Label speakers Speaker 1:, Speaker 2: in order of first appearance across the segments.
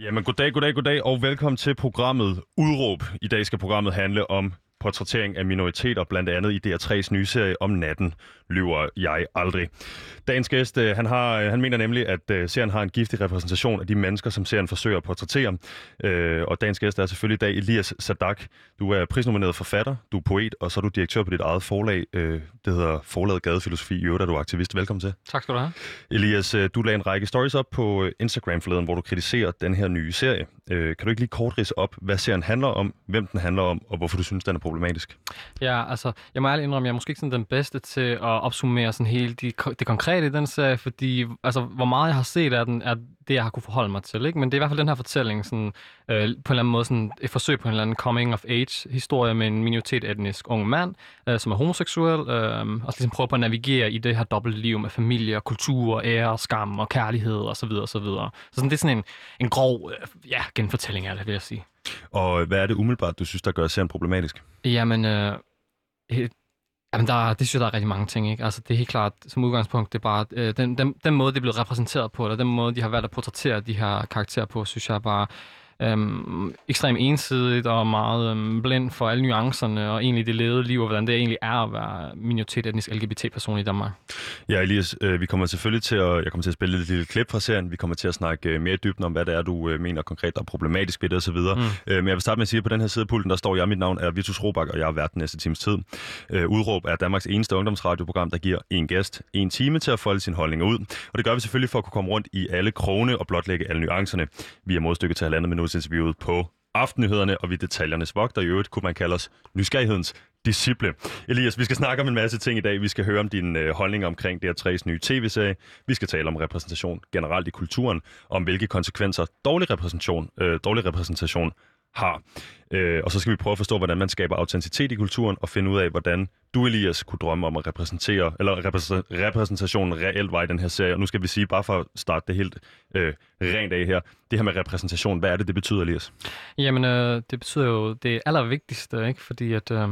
Speaker 1: Jamen goddag, goddag, goddag og velkommen til programmet Udråb. I dag skal programmet handle om portrættering af minoriteter, blandt andet i DR3's nye serie om natten, lyver jeg aldrig. Dagens gæst, øh, han, har, øh, han mener nemlig, at øh, serien har en giftig repræsentation af de mennesker, som serien forsøger at portrættere. Og dagens gæst er selvfølgelig i dag Elias Sadak. Du er prisnomineret forfatter, du er poet, og så er du direktør på dit eget forlag. Det hedder Forlaget Gadefilosofi. I øvrigt er du aktivist. Velkommen til.
Speaker 2: Tak skal du have.
Speaker 1: Elias, du lagde en række stories op på Instagram forleden, hvor du kritiserer den her nye serie. Kan du ikke lige kort rise op, hvad serien handler om, hvem den handler om, og hvorfor du synes, den er problematisk?
Speaker 2: Ja, altså, jeg må ærligt indrømme, jeg er måske ikke sådan den bedste til at opsummere sådan hele de, det konkrete i den serie, fordi altså, hvor meget jeg har set af den, er det, jeg har kunne forholde mig til. Ikke? Men det er i hvert fald den her fortælling, sådan, øh, på en eller anden måde sådan et forsøg på en eller anden coming-of-age-historie med en minoritet-etnisk ung mand, øh, som er homoseksuel, øh, og ligesom prøver på at navigere i det her dobbeltliv med familie, kultur, ære, skam og kærlighed osv. Så, videre, og så, videre. så sådan, det er sådan en, en grov øh, ja, genfortælling af det, vil jeg sige.
Speaker 1: Og hvad er det umiddelbart, du synes, der gør serien problematisk?
Speaker 2: Jamen, øh, Jamen, der, det synes jeg, der er rigtig mange ting. Ikke? Altså, det er helt klart, som udgangspunkt, det er bare øh, den, den, den måde, det er blevet repræsenteret på, eller den måde, de har valgt at portrættere de her karakterer på, synes jeg bare øhm, ekstremt ensidigt og meget øhm, blind for alle nuancerne og egentlig det levede liv, og hvordan det egentlig er at være minoritet etnisk LGBT-person i Danmark.
Speaker 1: Ja, Elias, øh, vi kommer selvfølgelig til at, jeg kommer til at spille et lille klip fra serien. Vi kommer til at snakke øh, mere dybden om, hvad det er, du øh, mener konkret, er problematisk ved det osv. Mm. Øh, men jeg vil starte med at sige, at på den her side af pulten, der står jeg, mit navn er Vitus Robak, og jeg er vært den næste times tid. Øh, Udråb er Danmarks eneste ungdomsradioprogram, der giver en gæst en time til at folde sin holdninger ud. Og det gør vi selvfølgelig for at kunne komme rundt i alle krone og blotlægge alle nuancerne. Vi er modstykket til halvandet minut interviewet på aftennyhederne, og vi detaljernes vogter. I øvrigt kunne man kalde os nysgerrighedens disciple. Elias, vi skal snakke om en masse ting i dag. Vi skal høre om din øh, holdning omkring DR3's nye tv-serie. Vi skal tale om repræsentation generelt i kulturen, om hvilke konsekvenser dårlig repræsentation, øh, dårlig repræsentation har. Øh, og så skal vi prøve at forstå, hvordan man skaber autenticitet i kulturen, og finde ud af, hvordan du, Elias, kunne drømme om at repræsentere, eller repræsentationen reelt var i den her serie. Og nu skal vi sige, bare for at starte det helt øh, rent af her, det her med repræsentation, hvad er det, det betyder, Elias?
Speaker 2: Jamen, øh, det betyder jo det allervigtigste, ikke? fordi at, øh,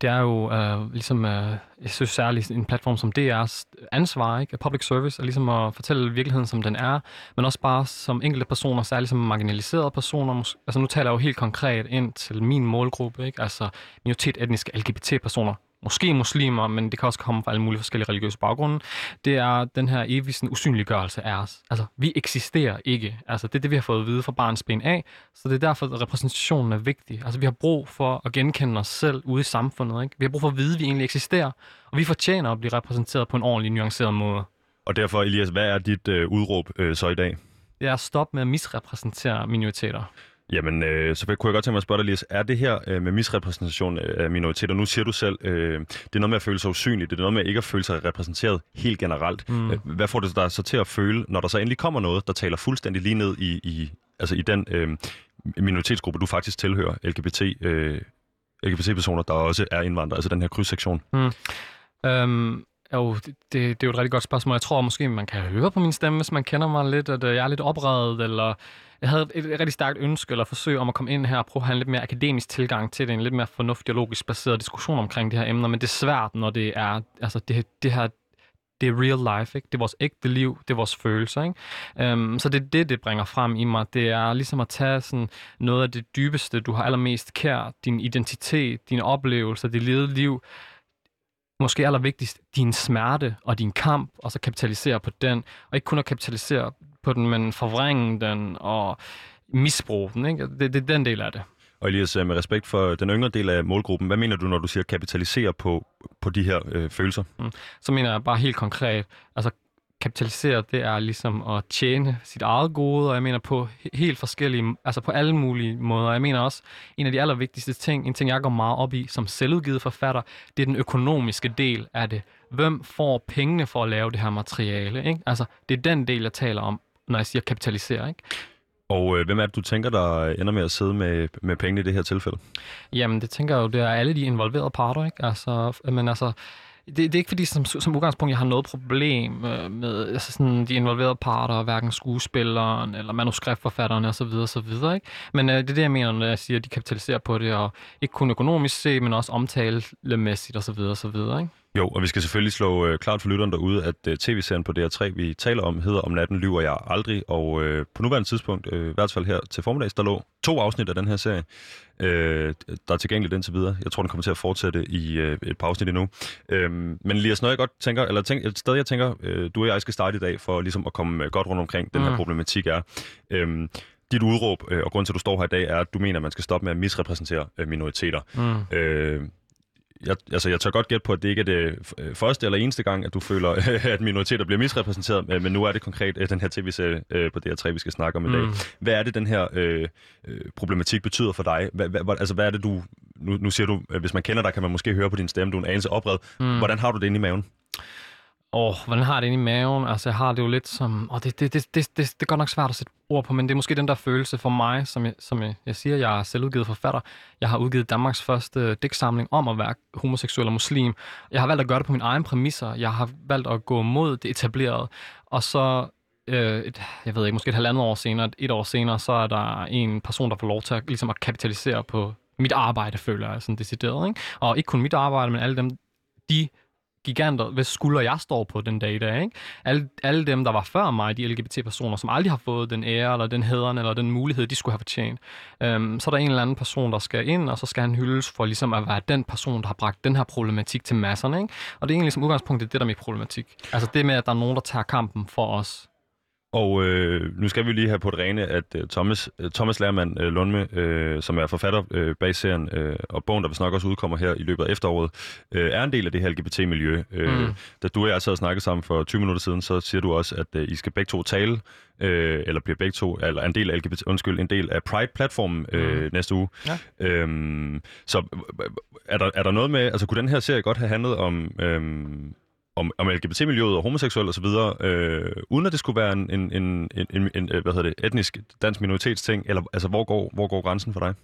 Speaker 2: det er jo øh, ligesom, øh, jeg synes særligt en platform som DR's ansvar, ikke? public service, er ligesom at fortælle virkeligheden, som den er, men også bare som enkelte personer, særligt som marginaliserede personer. Altså nu taler jeg jo helt konkret ind til min målgruppe, ikke? altså minoritet etniske LGBT-personer, måske muslimer, men det kan også komme fra alle mulige forskellige religiøse baggrunde, det er den her evige sådan, usynliggørelse af os. Altså, vi eksisterer ikke. Altså, det er det, vi har fået at vide fra barns ben af, så det er derfor, at repræsentationen er vigtig. Altså, vi har brug for at genkende os selv ude i samfundet. Ikke? Vi har brug for at vide, at vi egentlig eksisterer, og vi fortjener at blive repræsenteret på en ordentlig, nuanceret måde.
Speaker 1: Og derfor, Elias, hvad er dit øh, udråb øh, så i dag?
Speaker 2: Det er at stoppe med at misrepræsentere minoriteter.
Speaker 1: Jamen, øh, så kunne jeg godt tænke mig at spørge dig, Lies, er det her øh, med misrepræsentation af minoriteter, nu siger du selv, øh, det er noget med at føle sig usynlig, det er noget med ikke at føle sig repræsenteret helt generelt. Mm. Øh, hvad får det dig så til at føle, når der så endelig kommer noget, der taler fuldstændig lige ned i, i, altså i den øh, minoritetsgruppe, du faktisk tilhører, LGBT, øh, LGBT-personer, der også er indvandrere, altså den her krydssektion? Mm.
Speaker 2: Um, jo, det, det, det er jo et rigtig godt spørgsmål. Jeg tror måske, man kan høre på min stemme, hvis man kender mig lidt, at øh, jeg er lidt opredet, eller jeg havde et, et rigtig stærkt ønske eller forsøg om at komme ind her og prøve at have en lidt mere akademisk tilgang til det, en lidt mere fornuftig og logisk baseret diskussion omkring de her emner, men det er svært, når det er, altså det, det her, det er real life, ikke? det er vores ægte liv, det er vores følelser. Ikke? Um, så det er det, det bringer frem i mig. Det er ligesom at tage sådan noget af det dybeste, du har allermest kær, din identitet, dine oplevelser, dit levede liv, måske allervigtigst din smerte og din kamp, og så kapitalisere på den, og ikke kun at kapitalisere på den, men forvrænge den og misbruge den. Ikke? Det, det er den del af det.
Speaker 1: Og Elias, med respekt for den yngre del af målgruppen, hvad mener du, når du siger kapitalisere på, på de her øh, følelser? Mm.
Speaker 2: Så mener jeg bare helt konkret, altså kapitalisere, det er ligesom at tjene sit eget gode, og jeg mener på helt forskellige, altså på alle mulige måder. Jeg mener også, en af de allervigtigste ting, en ting jeg går meget op i som selvudgivet forfatter, det er den økonomiske del af det. Hvem får pengene for at lave det her materiale? Ikke? Altså, det er den del, jeg taler om, når jeg siger kapitalisere. Ikke?
Speaker 1: Og øh, hvem er det, du tænker, der ender med at sidde med, med pengene i det her tilfælde?
Speaker 2: Jamen, det tænker jeg jo, det er alle de involverede parter, ikke? Altså, men altså, det, det er ikke fordi, som, som udgangspunkt, jeg har noget problem øh, med altså sådan, de involverede parter, hverken skuespilleren eller manuskriptforfatterne osv. videre, Ikke? Men øh, det er det, jeg mener, når jeg siger, at de kapitaliserer på det, og ikke kun økonomisk set, men også omtalemæssigt osv. videre. Ikke?
Speaker 1: Jo, og vi skal selvfølgelig slå øh, klart for lytteren derude, at øh, tv-serien på DR3, vi taler om, hedder Om natten lyver jeg aldrig, og øh, på nuværende tidspunkt, øh, i hvert fald her til formiddags, der lå to afsnit af den her serie, øh, der er tilgængeligt indtil videre. Jeg tror, den kommer til at fortsætte i øh, et par afsnit endnu. Øh, men Elias, noget jeg godt tænker, eller tænk, et sted jeg tænker, øh, du og jeg skal starte i dag, for ligesom at komme øh, godt rundt omkring den her
Speaker 2: Mm.
Speaker 1: problematik er, øh, dit udråb, øh, og grund til, at du står her i dag, er, at du mener, at man skal stoppe med at misrepræsentere øh, minoriteter.
Speaker 2: Mm.
Speaker 1: Øh, jeg, altså, jeg tør godt gætte på, at det ikke er det øh, første eller eneste gang, at du føler, at minoriteter bliver misrepræsenteret, øh, men nu er det konkret øh, den her tv-serie på DR3, vi skal snakke om i dag.
Speaker 2: Mm.
Speaker 1: Hvad er det, den her øh, problematik betyder for dig? Hvad, hvad, altså, hvad er det, du... Nu, nu siger du, hvis man kender dig, kan man måske høre på din stemme, du er en anelse opred.
Speaker 2: Mm.
Speaker 1: Hvordan har du det inde i maven?
Speaker 2: Åh, hvordan har jeg det inde i maven? Altså, jeg har det jo lidt som... Åh, det, det, det, det, det, det er godt nok svært at sætte ord på, men det er måske den der følelse for mig, som jeg, som jeg, jeg siger, jeg er selvudgivet forfatter. Jeg har udgivet Danmarks første digtsamling om at være homoseksuel og muslim. Jeg har valgt at gøre det på mine egne præmisser. Jeg har valgt at gå mod det etablerede. Og så øh, et, jeg ved ikke, måske et halvandet år senere, et, et år senere, så er der en person, der får lov til at, ligesom at kapitalisere på mit arbejde, føler jeg sådan decideret. Ikke? Og ikke kun mit arbejde, men alle dem, de giganter, hvis skulder jeg står på den dag i dag. Ikke? Alle, alle dem, der var før mig, de LGBT-personer, som aldrig har fået den ære, eller den hæderen, eller den mulighed, de skulle have fortjent. Øhm, så er der en eller anden person, der skal ind, og så skal han hyldes for ligesom at være den person, der har bragt den her problematik til masserne. Ikke? Og det er egentlig som udgangspunkt det, der er mit problematik. Altså det med, at der er nogen, der tager kampen for os.
Speaker 1: Og øh, nu skal vi lige have på det rene, at øh, Thomas, øh, Thomas Lærmand øh, Lundme, øh, som er forfatter øh, bag serien, øh, og bogen, der vist nok også udkommer her i løbet af efteråret, øh, er en del af det her LGBT-miljø. Øh,
Speaker 2: Mm.
Speaker 1: Da du og jeg sad og snakkede sammen for 20 minutter siden, så siger du også, at øh, I skal begge to tale, øh, eller bliver begge to, eller en del af LGBT, undskyld, en del af Pride-platformen øh,
Speaker 2: Mm.
Speaker 1: næste uge.
Speaker 2: Ja.
Speaker 1: Øhm, så øh, er der, er der noget med, altså kunne den her serie godt have handlet om... Øh, om, om LGBT-miljøet og homoseksuel og så videre, øh, uden at det skulle være en, en, en, en, en, en øh, hvad hedder det, etnisk dansk minoritetsting, eller altså hvor går, hvor går grænsen for dig?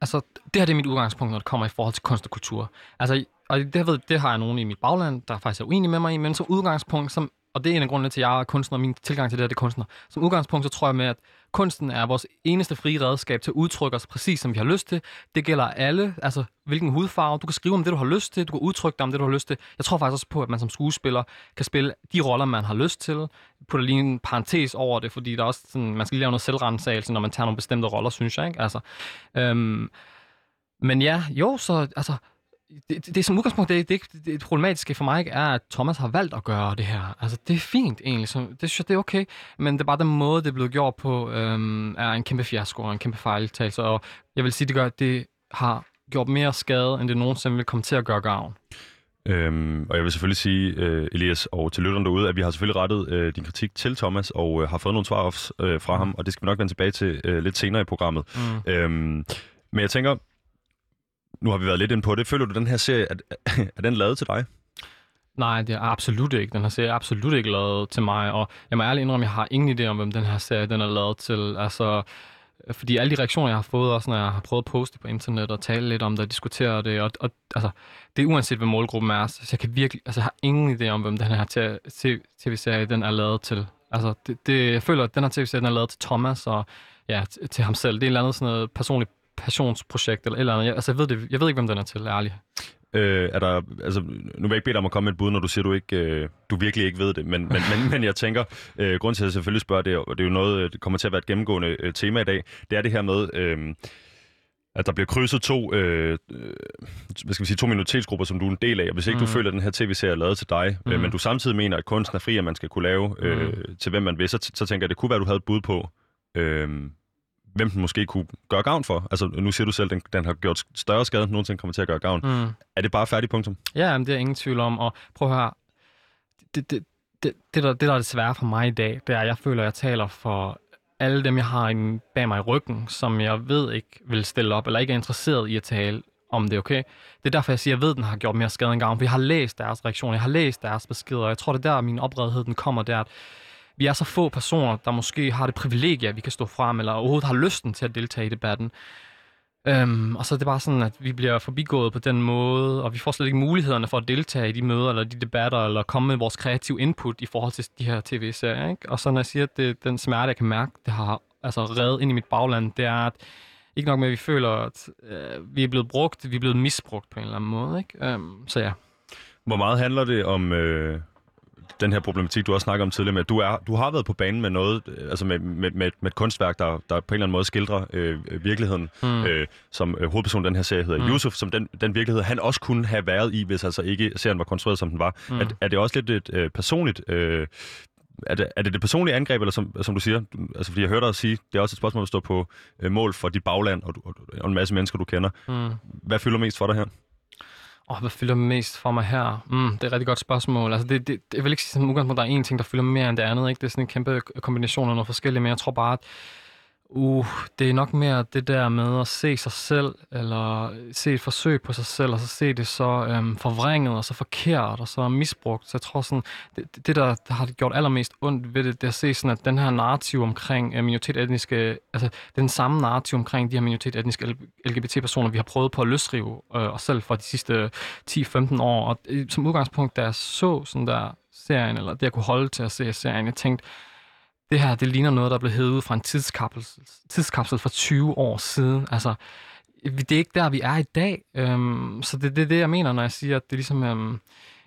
Speaker 2: Altså, det her det er mit udgangspunkt, når det kommer i forhold til kunst og kultur. Altså, og det, ved, det har jeg nogen i mit bagland, der faktisk er uenige med mig i, men som udgangspunkt, som, og det er en af grundene til, at jeg er kunstner, og min tilgang til det her, det er kunstner. Som udgangspunkt, så tror jeg med, at kunsten er vores eneste frie redskab til at udtrykke os præcis, som vi har lyst til. Det gælder alle, altså hvilken hudfarve. Du kan skrive om det, du har lyst til. Du kan udtrykke dig om det, du har lyst til. Jeg tror faktisk også på, at man som skuespiller kan spille de roller, man har lyst til. Putter lige en parentes over det, fordi der er også sådan, man skal lige lave noget selvrensagelse, når man tager nogle bestemte roller, synes jeg. Ikke? Altså, øhm, men ja, jo, så altså, det, det, det som udgangspunkt, det, det, det, det problematiske for mig ikke er, at Thomas har valgt at gøre det her. Altså, det er fint egentlig, så det synes jeg, det er okay. Men det er bare den måde, det er blevet gjort på, øhm, er en kæmpe fiasko og en kæmpe fejltagelse. Og jeg vil sige, det gør, at det har gjort mere skade, end det nogensinde vil komme til at gøre gavn.
Speaker 1: Øhm, og jeg vil selvfølgelig sige, øh, Elias, og til lytterne derude, at vi har selvfølgelig rettet øh, din kritik til Thomas, og øh, har fået nogle svar øh, fra ham, og det skal vi nok vende tilbage til øh, lidt senere i programmet.
Speaker 2: Mm.
Speaker 1: Øhm, men jeg tænker, nu har vi været lidt inde på det. Føler du, den her serie, er, er den lavet til dig?
Speaker 2: Nej, det er absolut ikke. Den her serie er absolut ikke lavet til mig, og jeg må ærligt indrømme, at jeg har ingen idé om, hvem den her serie den er lavet til. Altså, fordi alle de reaktioner, jeg har fået, også når jeg har prøvet at poste på internet og tale lidt om det og diskutere det, og, og altså, det er uanset, hvad målgruppen er, så jeg kan virkelig, altså, jeg har ingen idé om, hvem den her tv-serie den er lavet til. Altså, det, det, jeg føler, at den her tv-serie den er lavet til Thomas og ja, til ham selv. Det er et eller andet sådan noget personligt passionsprojekt eller eller andet. Jeg, altså, jeg ved, det, jeg ved ikke, hvem den er til, ærligt.
Speaker 1: Øh, er der, altså, nu vil jeg ikke bede dig om at komme med et bud, når du siger, du ikke, øh, du virkelig ikke ved det, men, men, men, men jeg tænker, øh, grund til at jeg selvfølgelig spørger det, og det er jo noget, det kommer til at være et gennemgående øh, tema i dag, det er det her med, øh, at der bliver krydset to, øh, øh, hvad skal vi sige, to minoritetsgrupper, som du er en del af, og hvis ikke mm. du føler, at den her tv-serie er lavet til dig, mm. øh, men du samtidig mener, at kunsten er fri, at man skal kunne lave øh, mm. til hvem man vil, så, så tænker jeg, at det kunne være, at du havde et bud på, øh, hvem den måske kunne gøre gavn for. Altså, nu siger du selv, at den, den har gjort større skade, end nogensinde kommer til at gøre gavn.
Speaker 2: Mm.
Speaker 1: Er det bare færdig punktum?
Speaker 2: Ja, men det er ingen tvivl om. Og prøv at høre, det, det, det, det, der, det der er det svære for mig i dag, det er, at jeg føler, at jeg taler for alle dem, jeg har i- bag mig i ryggen, som jeg ved ikke vil stille op, eller ikke er interesseret i at tale om det, okay? Det er derfor, jeg siger, at jeg ved, at den har gjort mere skade end gavn, for jeg har læst deres reaktioner, jeg har læst deres beskeder, og jeg tror, det er der, min opredhed den kommer, det er, at vi er så få personer, der måske har det privilegie, at vi kan stå frem, eller overhovedet har lysten til at deltage i debatten. Øhm, og så er det bare sådan, at vi bliver forbigået på den måde, og vi får slet ikke mulighederne for at deltage i de møder, eller de debatter, eller komme med vores kreative input i forhold til de her tv-serier. Ikke? Og så når jeg siger, at det, den smerte, jeg kan mærke, det har altså reddet ind i mit bagland, det er, at ikke nok med, at vi føler, at øh, vi er blevet brugt, vi er blevet misbrugt på en eller anden måde. Ikke? Øhm, så ja.
Speaker 1: Hvor meget handler det om øh, den her problematik, du også snakker om tidligere med, at du, er, du har været på banen med noget, øh, altså med, med, med, med et kunstværk, der, der på en eller anden måde skildrer øh, virkeligheden, mm. øh, som øh, hovedpersonen den her serie hedder, mm. Yusuf, som den, den virkelighed, han også kunne have været i, hvis altså ikke serien var konstrueret, som den var. Mm. Er, er det også lidt et øh, personligt øh, er det, er det det personlige angreb, eller som, som du siger, altså fordi jeg hørte dig sige, det er også et spørgsmål at stå på øh, mål for dit bagland og, og, og en masse mennesker, du kender. Mm. Hvad fylder mest for dig her?
Speaker 2: Og oh, hvad fylder mest for mig her? Mm, det er et rigtig godt spørgsmål. Altså, det, det, jeg vil ikke sige som udgangspunkt, der er én ting, der fylder mere end det andet. Ikke? Det er sådan en kæmpe kombination af noget forskelligt, men jeg tror bare, at Uh, det er nok mere det der med at se sig selv, eller se et forsøg på sig selv, og så se det så øhm, forvrænget, og så forkert, og så misbrugt. Så jeg tror sådan, det, det der, der har gjort allermest ondt ved det, det er at se sådan, at den her narrativ omkring øh, minoritetsetniske, altså den samme narrativ omkring de her minoritetsetniske LGBT-personer, vi har prøvet på at løsrive øh, os selv for de sidste 10-15 år. Og øh, som udgangspunkt, da jeg så sådan der serien, eller det jeg kunne holde til at se serien, jeg tænkte, det her, det ligner noget, der blev hævet ud fra en tidskapsel, tidskapsel for 20 år siden. Altså, det er ikke der, vi er i dag. Øhm, så det er det, det, jeg mener, når jeg siger, at det er ligesom øhm,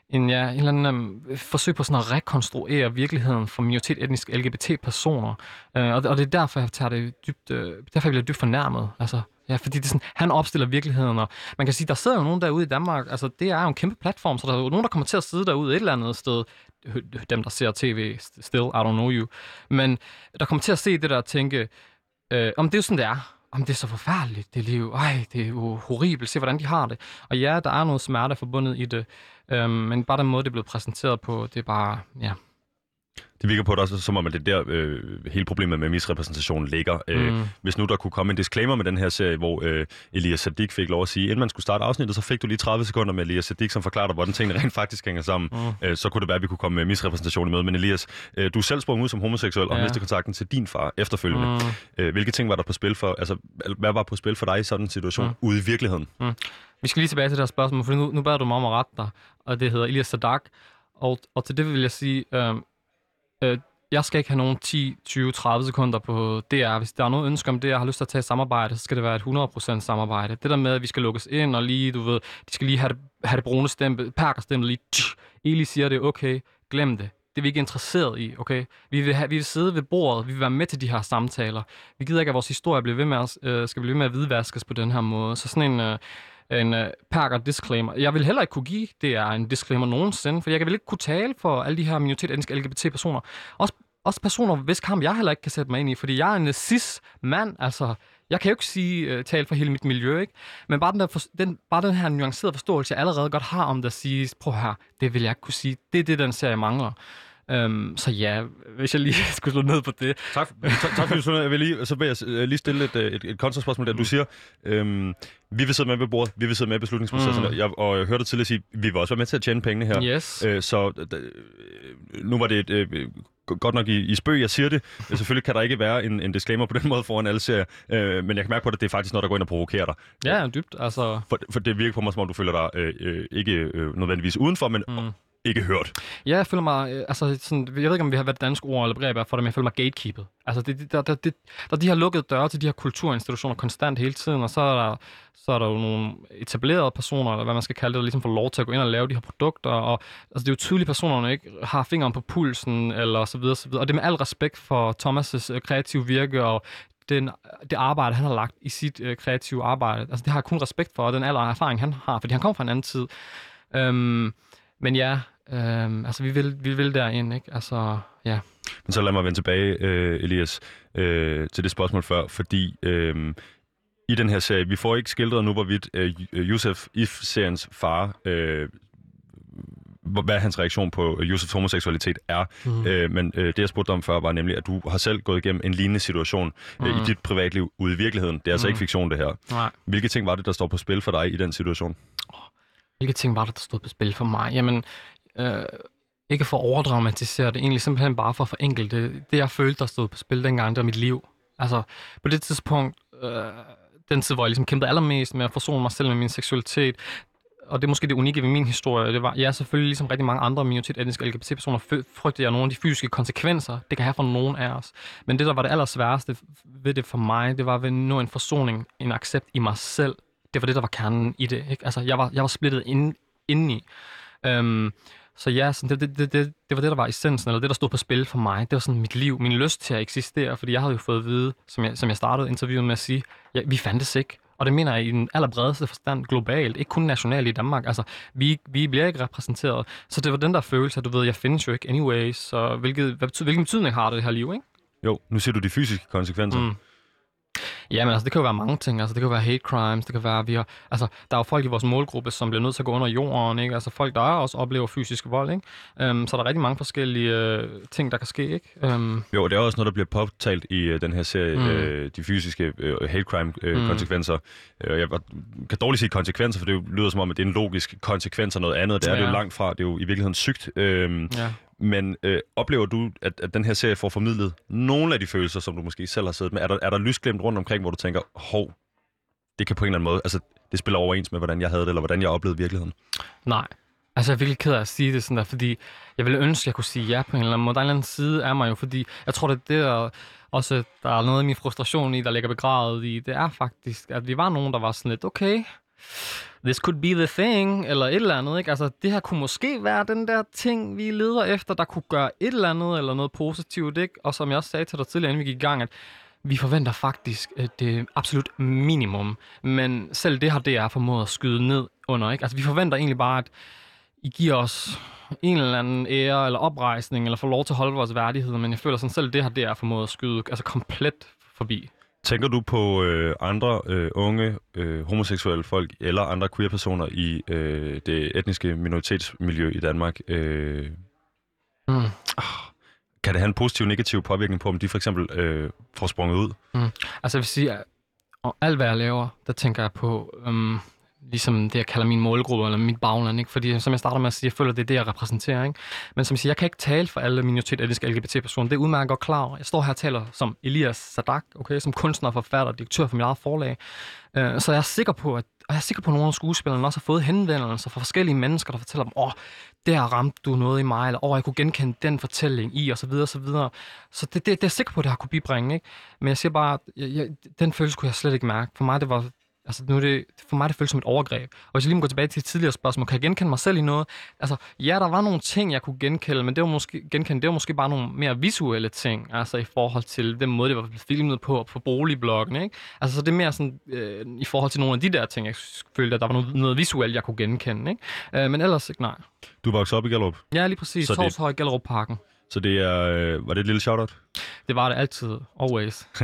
Speaker 2: en, ja, en eller anden øhm, forsøg på sådan at rekonstruere virkeligheden for minoritet-etniske LGBT-personer. Øh, og, og det er derfor, jeg tager det dybt, øh, derfor jeg bliver dybt fornærmet. Altså, Ja, fordi det er sådan, han opstiller virkeligheden, og man kan sige, der sidder jo nogen derude i Danmark, altså det er jo en kæmpe platform, så der er jo nogen, der kommer til at sidde derude et eller andet sted, dem, der ser tv, still, I don't know you, men der kommer til at se det der og tænke, øh, om det er jo sådan, det er, om det er så forfærdeligt, det liv, ej, det er jo horribelt, se hvordan de har det. Og ja, der er noget smerte forbundet i det, øh, men bare den måde, det er blevet præsenteret på, det er bare, ja,
Speaker 1: det virker på det også, som om at det der øh, hele problemet med misrepræsentation ligger. Øh, mm. hvis nu der kunne komme en disclaimer med den her serie, hvor øh, Elias Sadik fik lov at sige, inden man skulle starte afsnittet, så fik du lige 30 sekunder med Elias Sadik, som forklarer dig, hvordan tingene rent faktisk hænger sammen. Mm. Øh, så kunne det være, at vi kunne komme med misrepræsentation i møde. Men Elias, øh, du selv sprunget ud som homoseksuel ja. og mistede kontakten til din far efterfølgende. Mm. Øh, hvilke ting var der på spil for, altså hvad var på spil for dig i sådan en situation mm. ude i virkeligheden? Mm.
Speaker 2: Vi skal lige tilbage til det her spørgsmål, for nu, nu beder du mig om at rette dig, og det hedder Elias Sadak. Og, og til det vil jeg sige, øh, øh, jeg skal ikke have nogen 10, 20, 30 sekunder på DR. Hvis der er noget ønske om det, jeg har lyst til at tage samarbejde, så skal det være et 100% samarbejde. Det der med, at vi skal lukkes ind, og lige, du ved, de skal lige have det, have det brune stempel, perkerstempel lige, tch, Eli siger det, okay, glem det. Det er vi ikke interesseret i, okay? Vi vil, have, vi vil sidde ved bordet, vi vil være med til de her samtaler. Vi gider ikke, at vores historie bliver ved med at, øh, skal blive ved med at hvidvaskes på den her måde. Så sådan en... Øh, en øh, uh, perker disclaimer. Jeg vil heller ikke kunne give det er en disclaimer nogensinde, for jeg kan vel ikke kunne tale for alle de her minoritetsetniske LGBT-personer. Også også personer, hvis kamp jeg heller ikke kan sætte mig ind i, fordi jeg er en cis-mand, altså, jeg kan jo ikke sige, uh, tale for hele mit miljø, ikke? Men bare den, der for, den, bare den her nuancerede forståelse, jeg allerede godt har om det at sige, prøv her, det vil jeg ikke kunne sige. Det er det, den serie mangler. Um, så ja, hvis jeg lige skulle slå ned på det.
Speaker 1: Tak, tak, tak fordi du slog ned. Jeg vil lige, så vil jeg øh, lige stille et, et, et kontraspørgsmål der. Du mm. siger, øhm, vi vil sidde med ved bordet, vi vil sidde med i beslutningsprocessen. Mm. Jeg, og jeg hørte tidligere sige, vi vil også være med til at tjene pengene her.
Speaker 2: Yes.
Speaker 1: Øh, så nu var det et, øh, godt nok i, i spøg, jeg siger det. Selvfølgelig kan der ikke være en, en disclaimer på den måde foran alle serier, øh, men jeg kan mærke på det, det er faktisk noget, der går ind og provokerer dig.
Speaker 2: Ja, dybt. Altså...
Speaker 1: For, for det virker på mig, som om du føler dig øh, øh, ikke øh, nødvendigvis udenfor, men mm ikke hørt.
Speaker 2: Ja, jeg føler mig, øh, altså sådan, jeg ved ikke, om vi har været dansk ord eller begreb for det, men jeg føler mig gatekeepet. Altså, det, der, der, det, der de har lukket døre til de her kulturinstitutioner konstant hele tiden, og så er der, så er der jo nogle etablerede personer, eller hvad man skal kalde det, der ligesom får lov til at gå ind og lave de her produkter, og altså, det er jo tydeligt, at personerne ikke har fingeren på pulsen, eller så videre, så videre. Og det er med al respekt for Thomas' øh, kreative virke, og den, det arbejde, han har lagt i sit øh, kreative arbejde. Altså, det har jeg kun respekt for, og den alder erfaring, han har, fordi han kommer fra en anden tid. Øhm, men ja, Øhm, altså, vi vil, vi vil derind, ikke? Altså, ja.
Speaker 1: Men så lad mig vende tilbage, øh, Elias, øh, til det spørgsmål før, fordi øh, i den her serie, vi får ikke skildret nu, hvorvidt øh, Yusuf If-seriens far øh, hvad hans reaktion på Josefs homoseksualitet er. Mm. Øh, men øh, det, jeg spurgte om før, var nemlig, at du har selv gået igennem en lignende situation mm. øh, i mhm. dit privatliv ude i virkeligheden. Det er altså mm. ikke fiktion, det her.
Speaker 2: Nej.
Speaker 1: Hvilke ting var det, der står på spil for dig i den situation?
Speaker 2: Hvilke ting var det, der stod på spil for mig? Jamen, øh, ikke for at overdramatisere det, egentlig simpelthen bare for at forenkle det. Det, jeg følte, der stod på spil dengang, det var mit liv. Altså, på det tidspunkt, øh, den tid, hvor jeg ligesom kæmpede allermest med at forsone mig selv med min seksualitet, og det er måske det unikke ved min historie, det var, ja, selvfølgelig ligesom rigtig mange andre minoritet etniske LGBT-personer, frygtede jeg nogle af de fysiske konsekvenser, det kan have for nogen af os. Men det, der var det allersværeste ved det for mig, det var ved nå en forsoning, en accept i mig selv. Det var det, der var kernen i det. Ikke? Altså, jeg var, jeg var splittet ind, indeni. Øhm, så ja, sådan, det, det, det, det var det, der var essensen, eller det, der stod på spil for mig. Det var sådan mit liv, min lyst til at eksistere, fordi jeg havde jo fået at vide, som jeg, som jeg startede interviewet med at sige, ja, vi fandtes ikke. Og det mener jeg i den allerbredeste forstand globalt, ikke kun nationalt i Danmark. Altså, vi, vi bliver ikke repræsenteret. Så det var den der følelse, at du ved, jeg findes jo ikke anyways. Så hvilket, hvad, hvilken betydning har det, det her liv, ikke?
Speaker 1: Jo, nu ser du de fysiske konsekvenser. Mm.
Speaker 2: Ja, men altså, det kan jo være mange ting. Altså, det kan være hate crimes, det kan være, vi har, altså, der er jo folk i vores målgruppe, som bliver nødt til at gå under jorden, ikke? Altså, folk, der også oplever fysisk vold, ikke? Um, så der er rigtig mange forskellige uh, ting, der kan ske, ikke? Um,
Speaker 1: jo, det er også noget, der bliver påtalt i uh, den her serie, mm. uh, de fysiske uh, hate crime uh, mm. konsekvenser. Uh, jeg kan dårligt sige konsekvenser, for det lyder som om, at det er en logisk konsekvens af noget andet. Det er ja. det jo langt fra. Det er jo i virkeligheden sygt. Uh, ja. Men øh, oplever du, at, at den her serie får formidlet nogle af de følelser, som du måske selv har siddet med? Er der, er der lysglemt rundt omkring, hvor du tænker, hov, det kan på en eller anden måde, altså det spiller overens med, hvordan jeg havde det, eller hvordan jeg oplevede virkeligheden?
Speaker 2: Nej. Altså, jeg er virkelig ked af at sige det sådan der, fordi jeg ville ønske, at jeg kunne sige ja på en eller anden måde. Der er en eller anden side af mig jo, fordi jeg tror, det er det, der også, der er noget af min frustration i, der ligger begravet i. Det er faktisk, at vi var nogen, der var sådan lidt, okay, this could be the thing, eller et eller andet. Ikke? Altså, det her kunne måske være den der ting, vi leder efter, der kunne gøre et eller andet, eller noget positivt. Ikke? Og som jeg også sagde til dig tidligere, inden vi gik i gang, at vi forventer faktisk det øh, absolut minimum. Men selv det har DR formået at skyde ned under. Ikke? Altså, vi forventer egentlig bare, at I giver os en eller anden ære eller oprejsning, eller får lov til at holde vores værdighed, men jeg føler sådan selv, det har DR formået at skyde altså komplet forbi.
Speaker 1: Tænker du på øh, andre øh, unge øh, homoseksuelle folk eller andre queer-personer i øh, det etniske minoritetsmiljø i Danmark? Øh, mm. Kan det have en positiv negativ påvirkning på, om de for eksempel øh, får sprunget ud?
Speaker 2: Mm. Altså jeg vil sige, at alt hvad jeg laver, der tænker jeg på... Um ligesom det, jeg kalder min målgruppe, eller mit bagland, ikke? Fordi som jeg starter med at sige, jeg føler, det er det, jeg repræsenterer, ikke? Men som jeg siger, jeg kan ikke tale for alle minoritetetiske LGBT-personer. Det er udmærket godt klar over. Jeg står her og taler som Elias Sadak, okay? Som kunstner, forfatter og direktør for mit eget forlag. Uh, så jeg er sikker på, at og jeg er sikker på, at nogle af skuespillerne også har fået henvendelser fra forskellige mennesker, der fortæller dem, åh, der ramte du noget i mig, eller åh, jeg kunne genkende den fortælling i, og så videre, og så videre. Så det, det, det er jeg sikker på, at det har kunne bibringe, ikke? Men jeg siger bare, jeg, jeg, den følelse kunne jeg slet ikke mærke. For mig, det var Altså, nu er det, for mig det føles som et overgreb. Og hvis jeg lige må gå tilbage til et tidligere spørgsmål, kan jeg genkende mig selv i noget? Altså, ja, der var nogle ting, jeg kunne genkende, men det var måske, genkende, det var måske bare nogle mere visuelle ting, altså i forhold til den måde, det var blevet filmet på på boligbloggen, ikke? Altså, så det er mere sådan, øh, i forhold til nogle af de der ting, jeg følte, at der var noget, noget visuelt, jeg kunne genkende, ikke? Øh, men ellers ikke, nej.
Speaker 1: Du voksede op i Gallerup?
Speaker 2: Ja, lige præcis. Torshøj, det... Gallerup Parken.
Speaker 1: Så det er, øh, var det et lille shoutout?
Speaker 2: Det var det altid. Always.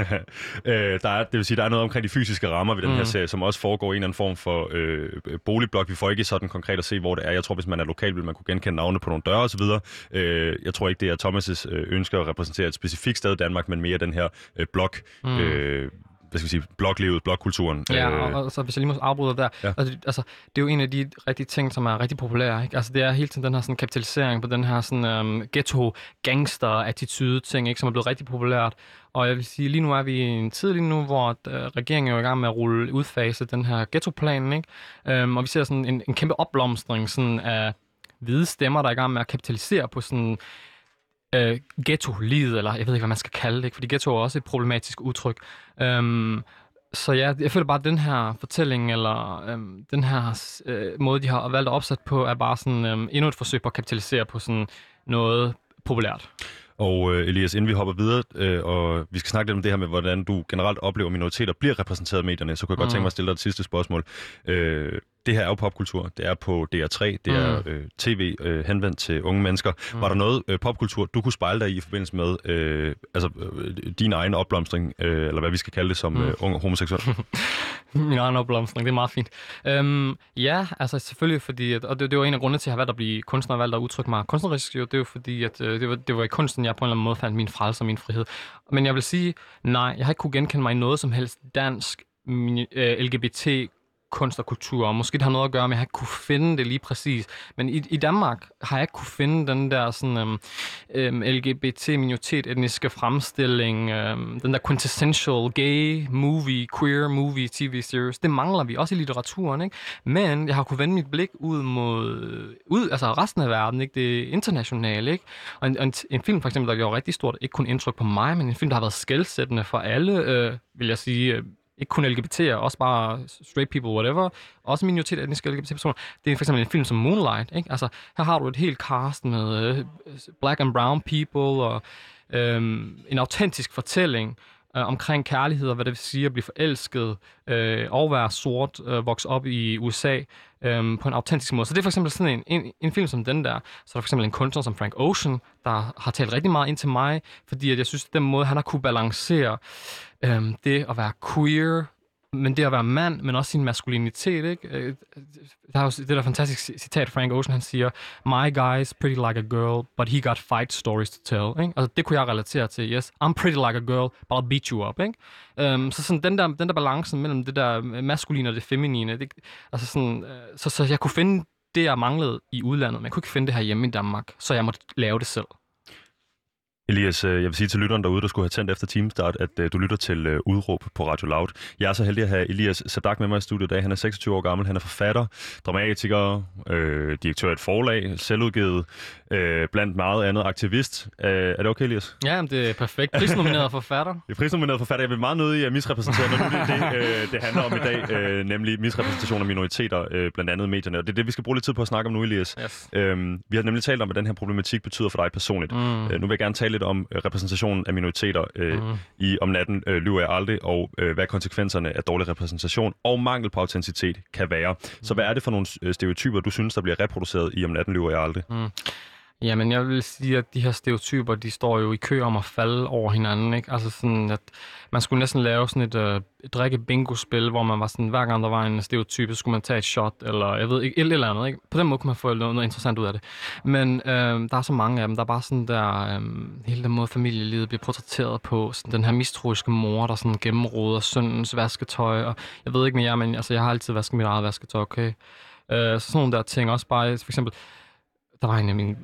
Speaker 1: øh, der er, det vil sige, der er noget omkring de fysiske rammer ved den mm. her serie, som også foregår i en eller anden form for øh, boligblok. Vi får ikke sådan konkret at se, hvor det er. Jeg tror, hvis man er lokal, vil man kunne genkende navne på nogle døre osv. Øh, jeg tror ikke, det er Thomas' øh, ønske at repræsentere et specifikt sted i Danmark, men mere den her øh, blok. Mm. Øh, hvad skal vi sige, bloklivet, blokkulturen.
Speaker 2: Ja, øh, og, og så hvis jeg lige må afbryde der, ja. altså, altså, det er jo en af de rigtige ting, som er rigtig populære. Ikke? Altså, det er hele tiden den her sådan, kapitalisering på den her sådan, um, ghetto-gangster-attitude-ting, ikke? som er blevet rigtig populært. Og jeg vil sige, lige nu er vi i en tid lige nu, hvor uh, regeringen er i gang med at rulle udfase den her ghetto-plan, ikke? Um, og vi ser sådan en, en kæmpe opblomstring sådan af hvide stemmer, der er i gang med at kapitalisere på sådan øh, ghetto-livet, eller jeg ved ikke, hvad man skal kalde det, fordi ghetto er også et problematisk udtryk. Øhm, så ja, jeg føler bare, at den her fortælling, eller øhm, den her øh, måde, de har valgt at opsætte på, er bare sådan øhm, endnu et forsøg på at kapitalisere på sådan noget populært.
Speaker 1: Og øh, Elias, inden vi hopper videre, øh, og vi skal snakke lidt om det her med, hvordan du generelt oplever minoriteter bliver repræsenteret i medierne, så kunne jeg godt mm. tænke mig at stille dig et sidste spørgsmål. Øh, det her er jo popkultur. Det er på DR3. Det mm. er øh, tv øh, henvendt til unge mennesker. Mm. Var der noget øh, popkultur, du kunne spejle dig i i forbindelse med øh, altså, øh, din egen opblomstring, øh, eller hvad vi skal kalde det som mm. øh, ung homoseksuel?
Speaker 2: Min egen opblomstring, det er meget fint. Øhm, ja, altså selvfølgelig, fordi, at, og det, det var en af grundene til, at jeg har valgt at blive kunstner, og valgt at udtrykke mig kunstnerisk, jo, det var fordi, at øh, det, var, det var i kunsten, jeg på en eller anden måde fandt min frelse og min frihed. Men jeg vil sige, nej, jeg har ikke kunne genkende mig i noget som helst dansk min, øh, LGBT kunst og kultur, og måske det har noget at gøre med, at jeg ikke kunne finde det lige præcis. Men i, i Danmark har jeg ikke kunne finde den der sådan, øhm, øhm, LGBT-minoritet etniske fremstilling, øhm, den der quintessential gay movie, queer movie tv-series. Det mangler vi også i litteraturen, ikke? Men jeg har kunne vende mit blik ud mod ud, altså resten af verden, ikke? Det internationale, ikke? Og en, en, en film for eksempel, der gjorde rigtig stort, ikke kun indtryk på mig, men en film, der har været skældsættende for alle, øh, vil jeg sige, øh, ikke kun LGBT'er, også bare straight people, whatever, også minoritetsetniske LGBT-personer. Det er for eksempel en film som Moonlight, ikke? Altså, her har du et helt cast med øh, black and brown people, og øh, en autentisk fortælling, øh, omkring kærlighed og hvad det vil sige at blive forelsket øh, og være sort, øh, vokse op i USA øh, på en autentisk måde. Så det er for eksempel sådan en, en, en film som den der. Så er der for eksempel en kunstner som Frank Ocean, der har talt rigtig meget ind til mig, fordi at jeg synes, at den måde, han har kunne balancere øh, det at være queer, men det at være mand, men også sin maskulinitet, ikke? Øh, øh, der er jo det der fantastiske citat Frank Ocean, han siger, My guy's pretty like a girl, but he got fight stories to tell, ikke? Altså, det kunne jeg relatere til, yes. I'm pretty like a girl, but I'll beat you up, ikke? Um, så sådan den der, den der balancen mellem det der maskuline og det feminine, det, altså sådan, øh, så, så jeg kunne finde det, jeg manglede i udlandet, men jeg kunne ikke finde det her hjemme i Danmark, så jeg måtte lave det selv.
Speaker 1: Elias, øh, jeg vil sige til lytteren derude, der skulle have tændt efter teamstart, at øh, du lytter til øh, Udråb på Radio Loud. Jeg er så heldig at have Elias Sadak med mig i studiet i dag. Han er 26 år gammel, han er forfatter, dramatiker, øh, direktør af et forlag, selvudgivet, øh, blandt meget andet aktivist. Uh, er det okay, Elias?
Speaker 2: Ja, det er perfekt. Prisnomineret forfatter.
Speaker 1: Det er prisnomineret forfatter. Jeg vil meget nødig at misrepræsentere, når det er det, øh, det handler om i dag, øh, nemlig misrepræsentation af minoriteter, øh, blandt andet medierne. Og det er det, vi skal bruge lidt tid på at snakke om nu, Elias.
Speaker 2: Yes.
Speaker 1: Øhm, vi har nemlig talt om, hvad den her problematik betyder for dig personligt.
Speaker 2: Mm.
Speaker 1: Øh, nu vil jeg gerne tale lidt om øh, repræsentationen af minoriteter øh,
Speaker 2: Mm.
Speaker 1: i Om natten øh, lyver jeg aldrig, og øh, hvad konsekvenserne af dårlig repræsentation og mangel på autenticitet kan være. Så hvad er det for nogle øh, stereotyper, du synes, der bliver reproduceret i Om natten lyver jeg aldrig?
Speaker 2: Jamen, jeg vil sige, at de her stereotyper, de står jo i kø om at falde over hinanden, ikke? Altså sådan, at man skulle næsten lave sådan et, øh, et drikke-bingo-spil, hvor man var sådan, hver gang der var en stereotype, skulle man tage et shot, eller jeg ved ikke, et eller andet, ikke? På den måde kunne man få noget, noget interessant ud af det. Men øh, der er så mange af dem, der er bare sådan der, øh, hele den måde familielivet bliver portrætteret på, sådan den her mistroiske mor, der sådan gennemroder søndens vasketøj, og jeg ved ikke med jer, men altså, jeg har altid vasket mit eget vasketøj, okay? Øh, så sådan nogle der ting, også bare, for eksempel, der var en af mine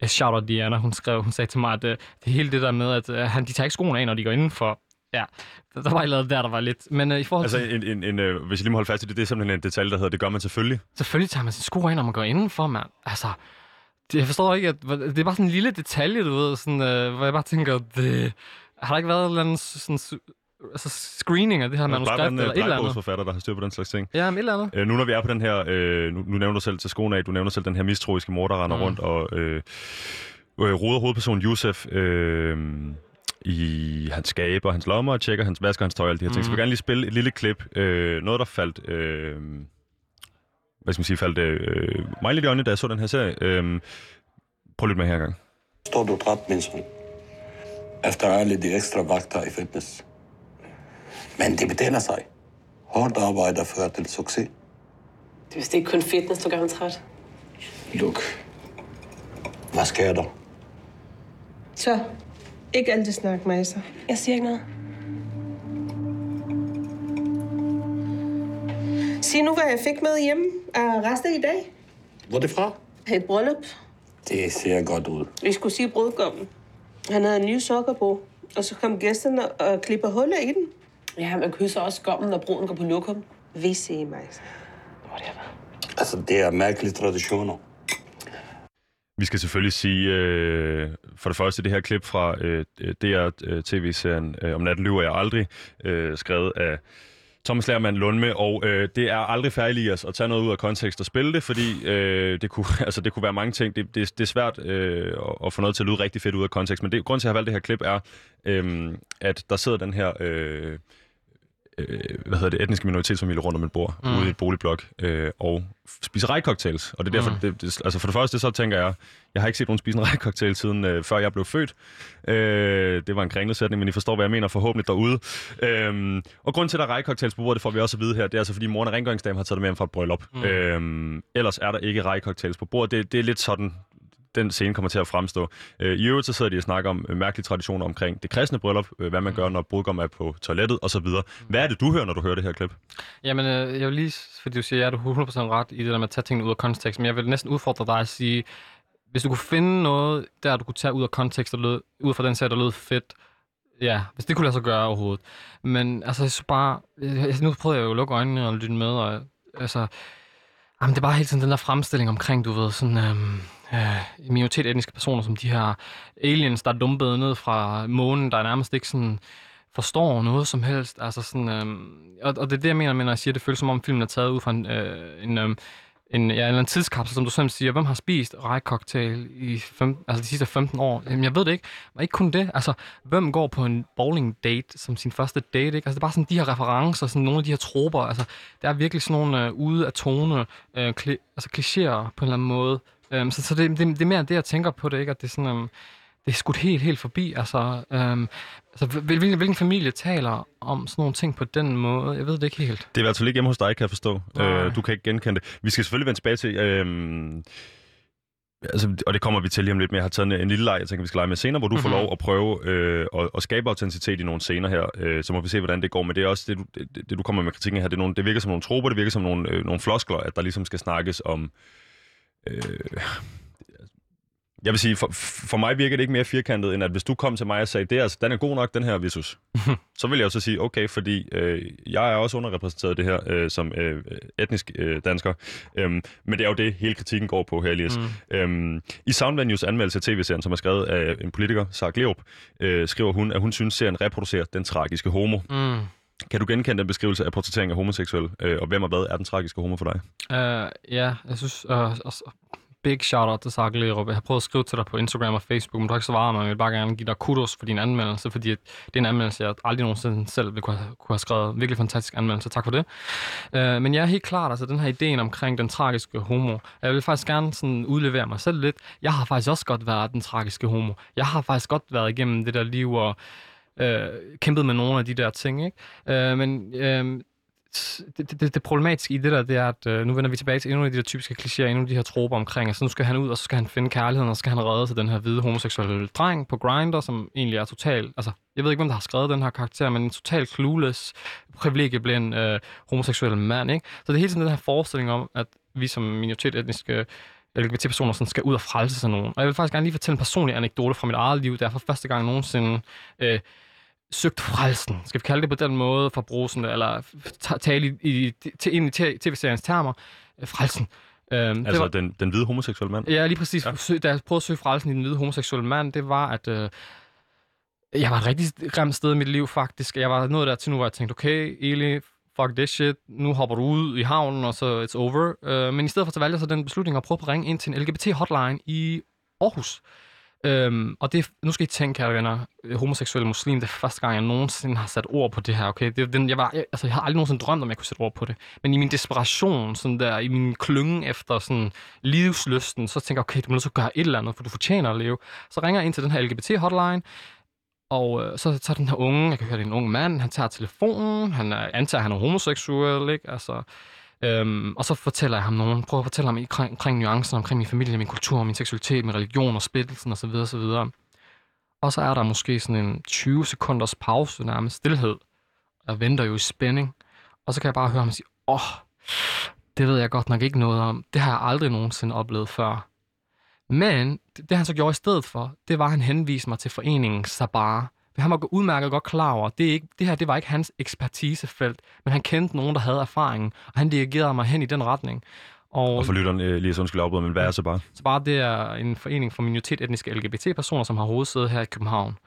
Speaker 2: jeg shouter Diana, hun skrev, hun sagde til mig, at uh, det hele det der med, at uh, han, de tager ikke skoene af, når de går indenfor. Ja, der, var et eller der, der var lidt. Men uh, i forhold til,
Speaker 1: Altså, en, en, en, øh, hvis jeg lige må holde fast i det, det er simpelthen en detalje, der hedder, det gør man selvfølgelig.
Speaker 2: selvfølgelig tager man sine sko af, når man går indenfor, mand. Altså, det, jeg forstår ikke, at det er bare sådan en lille detalje, du ved, sådan, uh, hvor jeg bare tænker, det, har der ikke været en eller anden sådan, altså screening af det her
Speaker 1: Der er
Speaker 2: manuskript, eller et eller andet?
Speaker 1: drejebogsforfatter, der har styr på den slags ting.
Speaker 2: Ja, men et eller andet.
Speaker 1: Øh, nu når vi er på den her, øh, nu, nu nævner du selv til skoene af, du nævner selv den her mistroiske mor, der render
Speaker 2: Mm.
Speaker 1: rundt og øh, øh, roder hovedpersonen Yusuf øh, i hans skab og hans lommer og tjekker hans, vasker hans tøj og alle de her ting. Så jeg vil
Speaker 2: Mm.
Speaker 1: gerne lige spille et lille klip. Øh, noget, der faldt... Øh, hvad skal man sige, faldt øh, mig lidt i øjnene, da jeg så den her serie. Øh, prøv lidt med her gang.
Speaker 3: Står du træt, min søn? Efter alle de ekstra vagter i fitness. Men det betaler sig. Hårdt arbejde fører til succes.
Speaker 4: Det er vist ikke kun fitness, du gør ham træt.
Speaker 3: Luk. Hvad sker der?
Speaker 5: Så, ikke altid snak med sig.
Speaker 4: Jeg siger ikke noget.
Speaker 5: Sig nu, hvad jeg fik med hjemme af rester i dag.
Speaker 3: Hvor er det fra?
Speaker 5: Et bryllup.
Speaker 3: Det ser godt ud.
Speaker 5: Vi skulle sige brudgommen. Han havde nye sokker på. Og så kom gæsterne og klipper huller i den.
Speaker 4: Ja, man kysser også skommen, når bruden går på lokum.
Speaker 5: Vi siger mig.
Speaker 4: Whatever.
Speaker 3: Altså, det er mærkelige traditioner.
Speaker 1: Vi skal selvfølgelig sige, øh, for det første, det her klip fra øh, DR øh, tv-serien øh, Om natten lyver jeg aldrig, øh, skrevet af Thomas Lærmann Lundme, og øh, det er aldrig færdigt, Elias, at tage noget ud af kontekst og spille det, fordi øh, det, kunne, altså, det kunne være mange ting. Det, det, det er svært øh, at, at få noget til at lyde rigtig fedt ud af kontekst, men det, grunden til, at jeg har valgt det her klip, er, øh, at der sidder den her... Øh, øh, hvad hedder det, etniske minoritetsfamilie rundt om et bord, mm. ude i et boligblok, øh, og spiser rejcocktails. Og det er derfor,
Speaker 2: Mm.
Speaker 1: det, det, altså for det første, så tænker jeg, jeg har ikke set nogen spise en rejcocktail siden øh, før jeg blev født. Øh, det var en kringlesætning, men I forstår, hvad jeg mener forhåbentlig derude. Øh, og grund til, at der er rejcocktails på bordet, det får vi også at vide her, det er altså, fordi moren af rengøringsdame har taget det med hjem fra et bryllup. Mm. Øh, ellers er der ikke rejcocktails på bordet. Det, det er lidt sådan, den scene kommer til at fremstå. Øh, I øvrigt så sidder de og snakker om øh, mærkelige traditioner omkring det kristne bryllup, øh, hvad man gør, når brudgom er på toilettet osv. Hvad er det, du hører, når du hører det her klip?
Speaker 2: Jamen, øh, jeg vil lige, fordi du siger, at jeg er 100% ret i det der med at tage tingene ud af kontekst, men jeg vil næsten udfordre dig at sige, hvis du kunne finde noget, der du kunne tage ud af kontekst, og lød, ud fra den sag, der lød fedt, ja, hvis det kunne lade sig gøre overhovedet. Men altså, så bare, jeg, nu prøver jeg jo at lukke øjnene og lytte med, og altså, jamen, det er bare hele tiden den der fremstilling omkring, du ved, sådan, øhm, øh, etniske personer, som de her aliens, der er dumpet ned fra månen, der er nærmest ikke sådan, forstår noget som helst. Altså sådan, øhm, og, og det er det, jeg mener, når jeg siger, at det føles som om filmen er taget ud fra en, øh, en, øh, en, ja, en eller anden tidskapsel, som du selv siger. Hvem har spist rejkoktail i fem, altså de sidste 15 år? Jamen, jeg ved det ikke. Men ikke kun det. Altså, hvem går på en bowling date som sin første date? Ikke? Altså, det er bare sådan de her referencer, sådan nogle af de her troper. Altså, der er virkelig sådan nogle øh, ude af tone, øh, kli, altså klichéer på en eller anden måde. Um, så så det, det, det, er mere det, jeg tænker på det, ikke? At det er sådan... Um, det er skudt helt, helt forbi. Altså, øhm, altså hvilken, hvilken familie taler om sådan nogle ting på den måde? Jeg ved det ikke helt.
Speaker 1: Det er i hvert fald ikke hjemme hos dig, kan jeg forstå. Øh, du kan ikke genkende det. Vi skal selvfølgelig vende tilbage til... Øhm, altså, og det kommer vi til lige om lidt, men jeg har taget en, en lille leg, jeg tænker, vi skal lege med senere, hvor du mm-hmm. får mhm. lov at prøve øh, at, at skabe autenticitet i nogle scener her. Øh, så må vi se, hvordan det går. Men det er også det, du, det, det du kommer med kritikken her. Det, er nogle, det virker som nogle troper, det virker som nogle, øh, nogle floskler, at der ligesom skal snakkes om... Øh, jeg vil sige, for, for mig virker det ikke mere firkantet, end at hvis du kom til mig og sagde, det er, altså, den er god nok, den her Visus, så vil jeg jo så sige, okay, fordi øh, jeg er også underrepræsenteret det her øh, som øh, etnisk øh, dansker. Øhm, men det er jo det, hele kritikken går på her, Elias. Mm. Øhm, I Soundvenues anmeldelse af tv-serien, som er skrevet af en politiker, Sarah Gleup, øh, skriver hun, at hun synes, serien reproducerer den tragiske homo. Mm. Kan du genkende den beskrivelse af portrættering af homoseksuel, øh, og hvem og hvad er den tragiske homo for dig?
Speaker 2: Uh, ja, jeg synes, uh, big shout-out til Sark Lerup. Jeg har prøvet at skrive til dig på Instagram og Facebook, men du har ikke svaret mig. Jeg vil bare gerne give dig kudos for din anmeldelse, fordi det er en anmeldelse, jeg aldrig nogensinde selv ville kunne have, kunne have skrevet. Virkelig fantastisk anmeldelse. Tak for det. Uh, men jeg er helt klart, altså den her idé omkring den tragiske homo. Jeg vil faktisk gerne sådan udlevere mig selv lidt. Jeg har faktisk også godt været den tragiske homo. Jeg har faktisk godt været igennem det der liv og øh, kæmpet med nogle af de der ting. Ikke? Øh, men øh, det, det, det problematiske i det der, det er, at øh, nu vender vi tilbage til endnu af de der typiske klichéer, endnu af de her troper omkring, altså nu skal han ud, og så skal han finde kærligheden, og så skal han redde sig den her hvide homoseksuelle dreng på Grindr, som egentlig er total, altså jeg ved ikke, hvem der har skrevet den her karakter, men en total clueless, privilegieblind øh, homoseksuel mand, ikke? Så det er hele tiden den her forestilling om, at vi som minoritetetniske LGBT-personer sådan skal ud og frelse sig nogen. Og jeg vil faktisk gerne lige fortælle en personlig anekdote fra mit eget liv, der for første gang nogensinde øh, søgt frelsen, skal vi kalde det på den måde, for brusen, eller tale i, i, til, ind i tv-seriens termer, øh, frelsen.
Speaker 1: Øhm, altså var, den, den hvide homoseksuelle mand?
Speaker 2: Ja, lige præcis. Ja. Da jeg prøvede at søge frelsen i den hvide homoseksuelle mand, det var, at øh, jeg var et rigtig grimt sted i mit liv, faktisk. Jeg var nået der til nu, hvor jeg tænkte, okay, Eli, fuck this shit, nu hopper du ud i havnen, og så it's over. Øh, men i stedet for, så valgte jeg så den beslutning at prøve at ringe ind til en LGBT-hotline i Aarhus. Øhm, og det, nu skal I tænke, kære venner, øh, homoseksuel muslim, det er første gang, jeg nogensinde har sat ord på det her, okay? Det, den, jeg, var, jeg, altså, jeg har aldrig nogensinde drømt om, jeg kunne sætte ord på det. Men i min desperation, sådan der, i min klynge efter sådan livsløsten, så tænker jeg, okay, du må så gøre et eller andet, for du fortjener at leve. Så ringer jeg ind til den her LGBT-hotline, og øh, så tager den her unge, jeg kan høre, det er en ung mand, han tager telefonen, han er, antager, at han er homoseksuel, ikke? Altså, Øhm, og så fortæller jeg ham nogen, prøver at fortælle ham omkring, omkring nuancerne, omkring min familie, min kultur, min seksualitet, min religion og splittelsen osv. osv. Og så er der måske sådan en 20 sekunders pause, nærmest stillhed. Jeg venter jo i spænding. Og så kan jeg bare høre ham sige, åh, oh, det ved jeg godt nok ikke noget om. Det har jeg aldrig nogensinde oplevet før. Men det, det han så gjorde i stedet for, det var, at han henviste mig til foreningen Sabar, han var udmærket godt klar over, det, er ikke, det her det var ikke hans ekspertisefelt, men han kendte nogen, der havde erfaring, og han dirigerede mig hen i den retning.
Speaker 1: Og, og for lytteren øh, lige så undskyld afbryde, men hvad er så bare?
Speaker 2: Så bare det er en forening for minoritetsetniske LGBT-personer, som har hovedsæde her i København.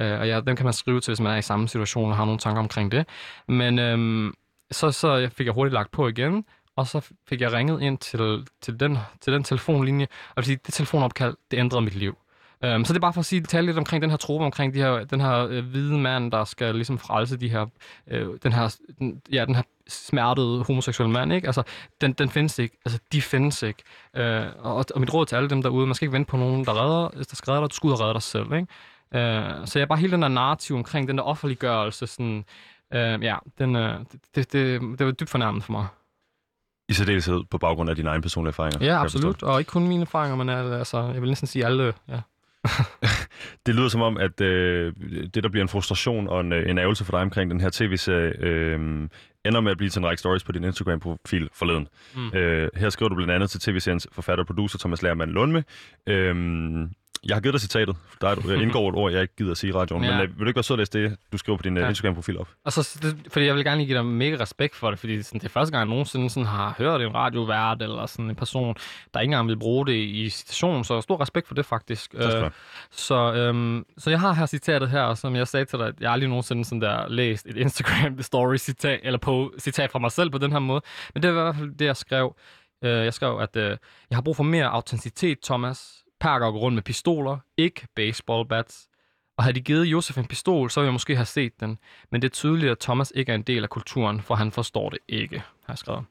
Speaker 2: Øh, og ja, dem kan man skrive til, hvis man er i samme situation og har nogle tanker omkring det. Men øhm, så, så fik jeg hurtigt lagt på igen, og så fik jeg ringet ind til, til, den, til den telefonlinje, og det telefonopkald, det ændrede mit liv. Um, så det er bare for at sige, tale lidt omkring den her trope, omkring de her, den her øh, hvide mand, der skal ligesom frelse de her, øh, den her, den, ja, den her smertede homoseksuelle mand, ikke? Altså, den, den findes ikke. Altså, de findes ikke. Uh, og, og mit råd til alle dem derude, man skal ikke vente på nogen, der redder, der skal redde dig, du skal ud og redde dig selv, ikke? Uh, så jeg bare hele den der narrativ omkring den der offentliggørelse, sådan, uh, ja, den, uh, det, det, det var dybt fornærmende for mig.
Speaker 1: I særdeleshed på baggrund af dine egne personlige erfaringer?
Speaker 2: Ja, absolut. Og ikke kun mine erfaringer, men altså, jeg vil næsten sige alle, ja.
Speaker 1: det lyder som om, at øh, det, der bliver en frustration og en, øh, en ærgelse for dig omkring den her tv-serie, øh, ender med at blive til en række stories på din Instagram-profil forleden. Mm. Øh, her skriver du blandt andet til tv-seriens forfatter og producer Thomas Lærmann Lundme, øh, Jeg har givet dig citatet. Der er, indgår et ord, jeg ikke gider at sige i radioen.
Speaker 2: Ja.
Speaker 1: Men øh, vil du ikke være sød at læse det, du skriver på din ja.
Speaker 2: Ja.
Speaker 1: Instagram-profil op?
Speaker 2: Og så, det, fordi jeg vil gerne lige give dig mega respekt for det, fordi sådan, det er første gang, jeg nogensinde sådan, har hørt en radiovært eller sådan en person, der ikke engang vil bruge det i citation, så stor respekt for det faktisk.
Speaker 1: Have.
Speaker 2: så, øhm, så jeg har her citatet her, som jeg sagde til dig, at jeg aldrig nogensinde sådan der læst et Instagram-story-citat, eller på citat fra mig selv på den her måde, men det var i hvert fald det, jeg skrev. Øh, jeg skrev, at øh, jeg har brug for mere autenticitet, Thomas. Perker går rundt med pistoler, ikke baseball bats. Og havde de givet Josef en pistol, så ville jeg måske have set den. Men det er tydeligt, at Thomas ikke er en del af kulturen, for han forstår det ikke, har jeg skrevet.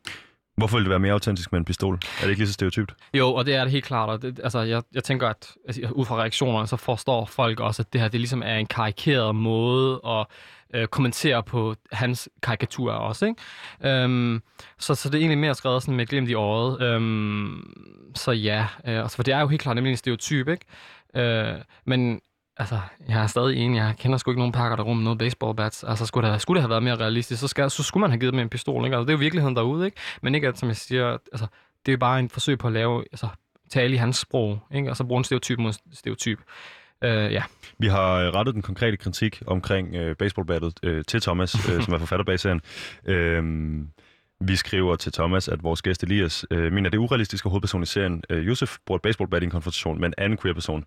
Speaker 1: Hvorfor vil det være mere autentisk med en pistol? Er det ikke lige så stereotypt?
Speaker 2: Jo, og det er det helt klart. Og det, altså, jeg, jeg tænker, at altså, ud fra reaktionerne, så forstår folk også, at det her det ligesom er en karikeret måde at øh, kommentere på hans karikaturer også. Ikke? Øhm, så, så det er egentlig mere skrevet sådan med glimt i øjet. Øhm, så ja, øh, altså, for det er jo helt klart nemlig en stereotyp, ikke? Øh, men altså, jeg er stadig enig. Jeg kender sgu ikke nogen pakker, der rummer noget baseball bats. Altså, skulle det, skulle det have været mere realistisk, så, skal, så skulle man have givet dem en pistol, ikke? Altså, det er jo virkeligheden derude, ikke? Men ikke at, som jeg siger, altså, det er jo bare en forsøg på at lave, altså, tale i hans sprog, ikke? Og så bruge en stereotyp mod stereotyp. Øh, ja.
Speaker 1: Vi har øh, rettet den konkrete kritik omkring øh, baseballbattet øh, til Thomas, øh, som er forfatter bag serien. Øh, vi skriver til Thomas, at vores gæst Elias øh, mener, det urealistisk, at hovedpersonen i serien, øh, Josef, bruger et baseballbat i en konfrontation med en anden queer-person.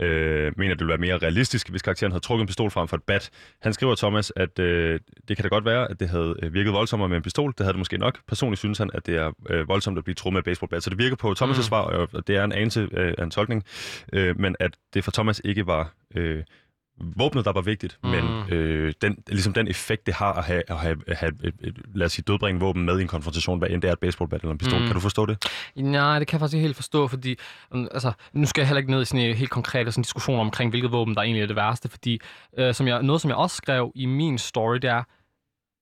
Speaker 1: Øh, mener, det ville være mere realistisk, hvis karakteren havde trukket en pistol frem for et bat. Han skriver Thomas, at øh, det kan da godt være, at det havde øh, virket voldsommere med en pistol. Det havde det måske nok. Personligt synes han, at det er øh, voldsomt at blive truet med et baseballbat. Så det virker på Thomas' mm. svar, og og det er en anelse øh, af en tolkning. Øh, men at det for Thomas ikke var... Øh, våbnet, der var vigtigt, mm. men øh, den, ligesom den effekt, det har at have, at have, at have et, et, lad os sige, dødbringende våben med i en konfrontation, hvad end det er et baseballbat eller en pistol. Mm. Kan du forstå det?
Speaker 2: Nej, det kan jeg faktisk ikke helt forstå, fordi um, altså, nu skal jeg heller ikke ned i sådan en helt konkret sådan, diskussion omkring, hvilket våben, der egentlig er det værste, fordi øh, som jeg, noget, som jeg også skrev i min story, det er,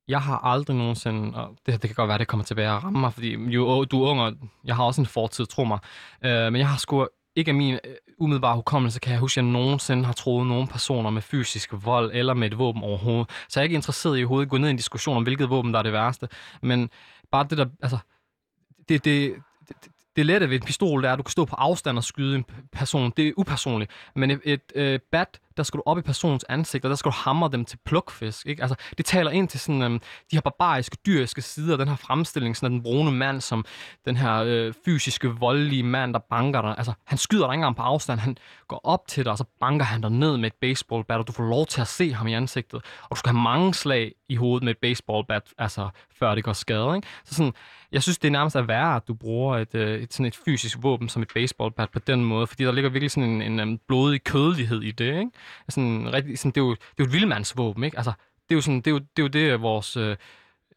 Speaker 2: jeg har aldrig nogensinde, og det, det kan godt være, det kommer tilbage at ramme mig, fordi jo, du er ung, og jeg har også en fortid, tro mig, øh, men jeg har sgu ikke af min øh, umiddelbare hukommelse, kan jeg huske, at jeg nogensinde har troet nogen personer med fysisk vold eller med et våben overhovedet. Så jeg er ikke interesseret i overhovedet at gå ned i en diskussion om, hvilket våben, der er det værste. Men bare det der, altså, det, det, det, det lette ved en pistol, det er, at du kan stå på afstand og skyde en person. Det er upersonligt. Men et, et øh, bat, der skal du op i personens ansigt, og der skal du hamre dem til plukfisk. Ikke? Altså, det taler ind til sådan, øhm, de her barbariske, dyriske sider, den her fremstilling, sådan af den brune mand, som den her øh, fysiske, voldelige mand, der banker dig. Altså, han skyder dig ikke engang på afstand. Han går op til dig, og så banker han dig ned med et baseballbat, og du får lov til at se ham i ansigtet. Og du skal have mange slag i hovedet med et baseballbat, altså, før det går skade. Ikke? Så sådan, jeg synes, det er nærmest er værre, at du bruger et, øh, et, sådan et fysisk våben som et baseballbat på den måde, fordi der ligger virkelig sådan en, en, en blodig kødelighed i det. Ikke? Sådan, rigtig, sådan, det, er jo, det er jo et vildmandsvåben, ikke? Altså, det er jo sådan, det er jo det, er jo det vores øh,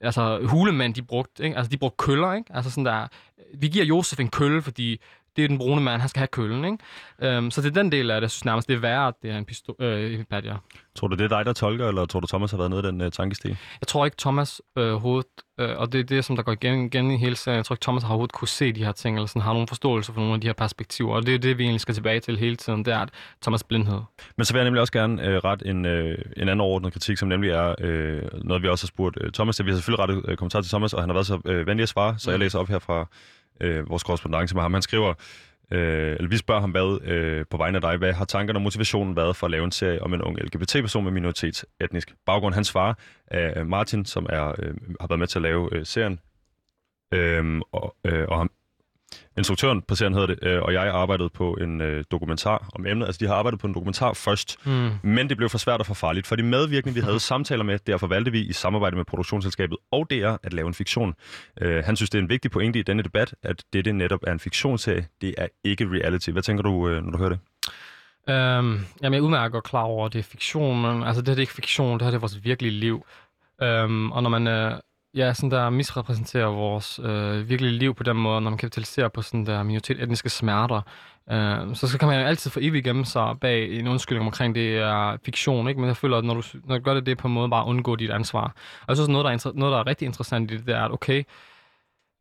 Speaker 2: altså, hulemænd, de brugte, ikke? Altså, de brugte køller, ikke? Altså sådan der, vi giver Josef en kølle, fordi det er den brune mand, han skal have køllen, ikke? Um, så det er den del af det, jeg synes nærmest, det er værre, at det er en pistol, øh, en ja.
Speaker 1: Tror du, det er dig, der tolker, eller tror du, Thomas har været nede i den uh, tankesti?
Speaker 2: Jeg tror ikke, Thomas øh, hovedet, øh, og det er det, som der går igen, igen i hele serien, jeg tror ikke, Thomas har overhovedet kunne se de her ting, eller sådan, har nogen forståelse for nogle af de her perspektiver, og det er det, vi egentlig skal tilbage til hele tiden, det er, at Thomas blindhed.
Speaker 1: Men så vil jeg nemlig også gerne øh, rette en, øh, en anden overordnet kritik, som nemlig er øh, noget, vi også har spurgt øh, Thomas til. Vi har selvfølgelig rettet øh, kommentar til Thomas, og han har været så øh, venlig at svare, så jeg læser op her fra øh, vores korrespondence med ham. Han skriver, øh, eller vi spørger ham, hvad øh, på vegne af dig, hvad har tankerne og motivationen været for at lave en serie om en ung LGBT-person med minoritetsetnisk baggrund? Han svarer, af Martin, som er, øh, har været med til at lave øh, serien, øh, og, øh, og ham, instruktøren på serien hedder det, øh, og jeg arbejdede på en øh, dokumentar om emnet. Altså, de har arbejdet på en dokumentar først,
Speaker 2: Mm.
Speaker 1: men det blev for svært og for farligt. For de medvirkende, vi havde samtaler med, derfor valgte vi i samarbejde med produktionsselskabet og DR at lave en fiktion. Øh, han synes, det er en vigtig pointe i denne debat, at dette netop er en fiktionsserie. Det er ikke reality. Hvad tænker du, øh, når du hører det?
Speaker 2: Øhm, jamen, jeg er udmærket godt klar over, at det er fiktion, men altså, det her det er ikke fiktion, det her det er vores virkelige liv. Øhm, og når man øh, ja, sådan der misrepræsenterer vores øh, virkelige liv på den måde, når man kapitaliserer på sådan der minoritet-etniske smerter, øh, så, så kan man jo altid for evigt gemme sig bag en undskyldning omkring, det er fiktion, ikke? Men jeg føler, at når du, når du gør det, det er på en måde bare at undgå dit ansvar. Og jeg synes, noget, der er, inter- noget, der er rigtig interessant i det, det er, at okay,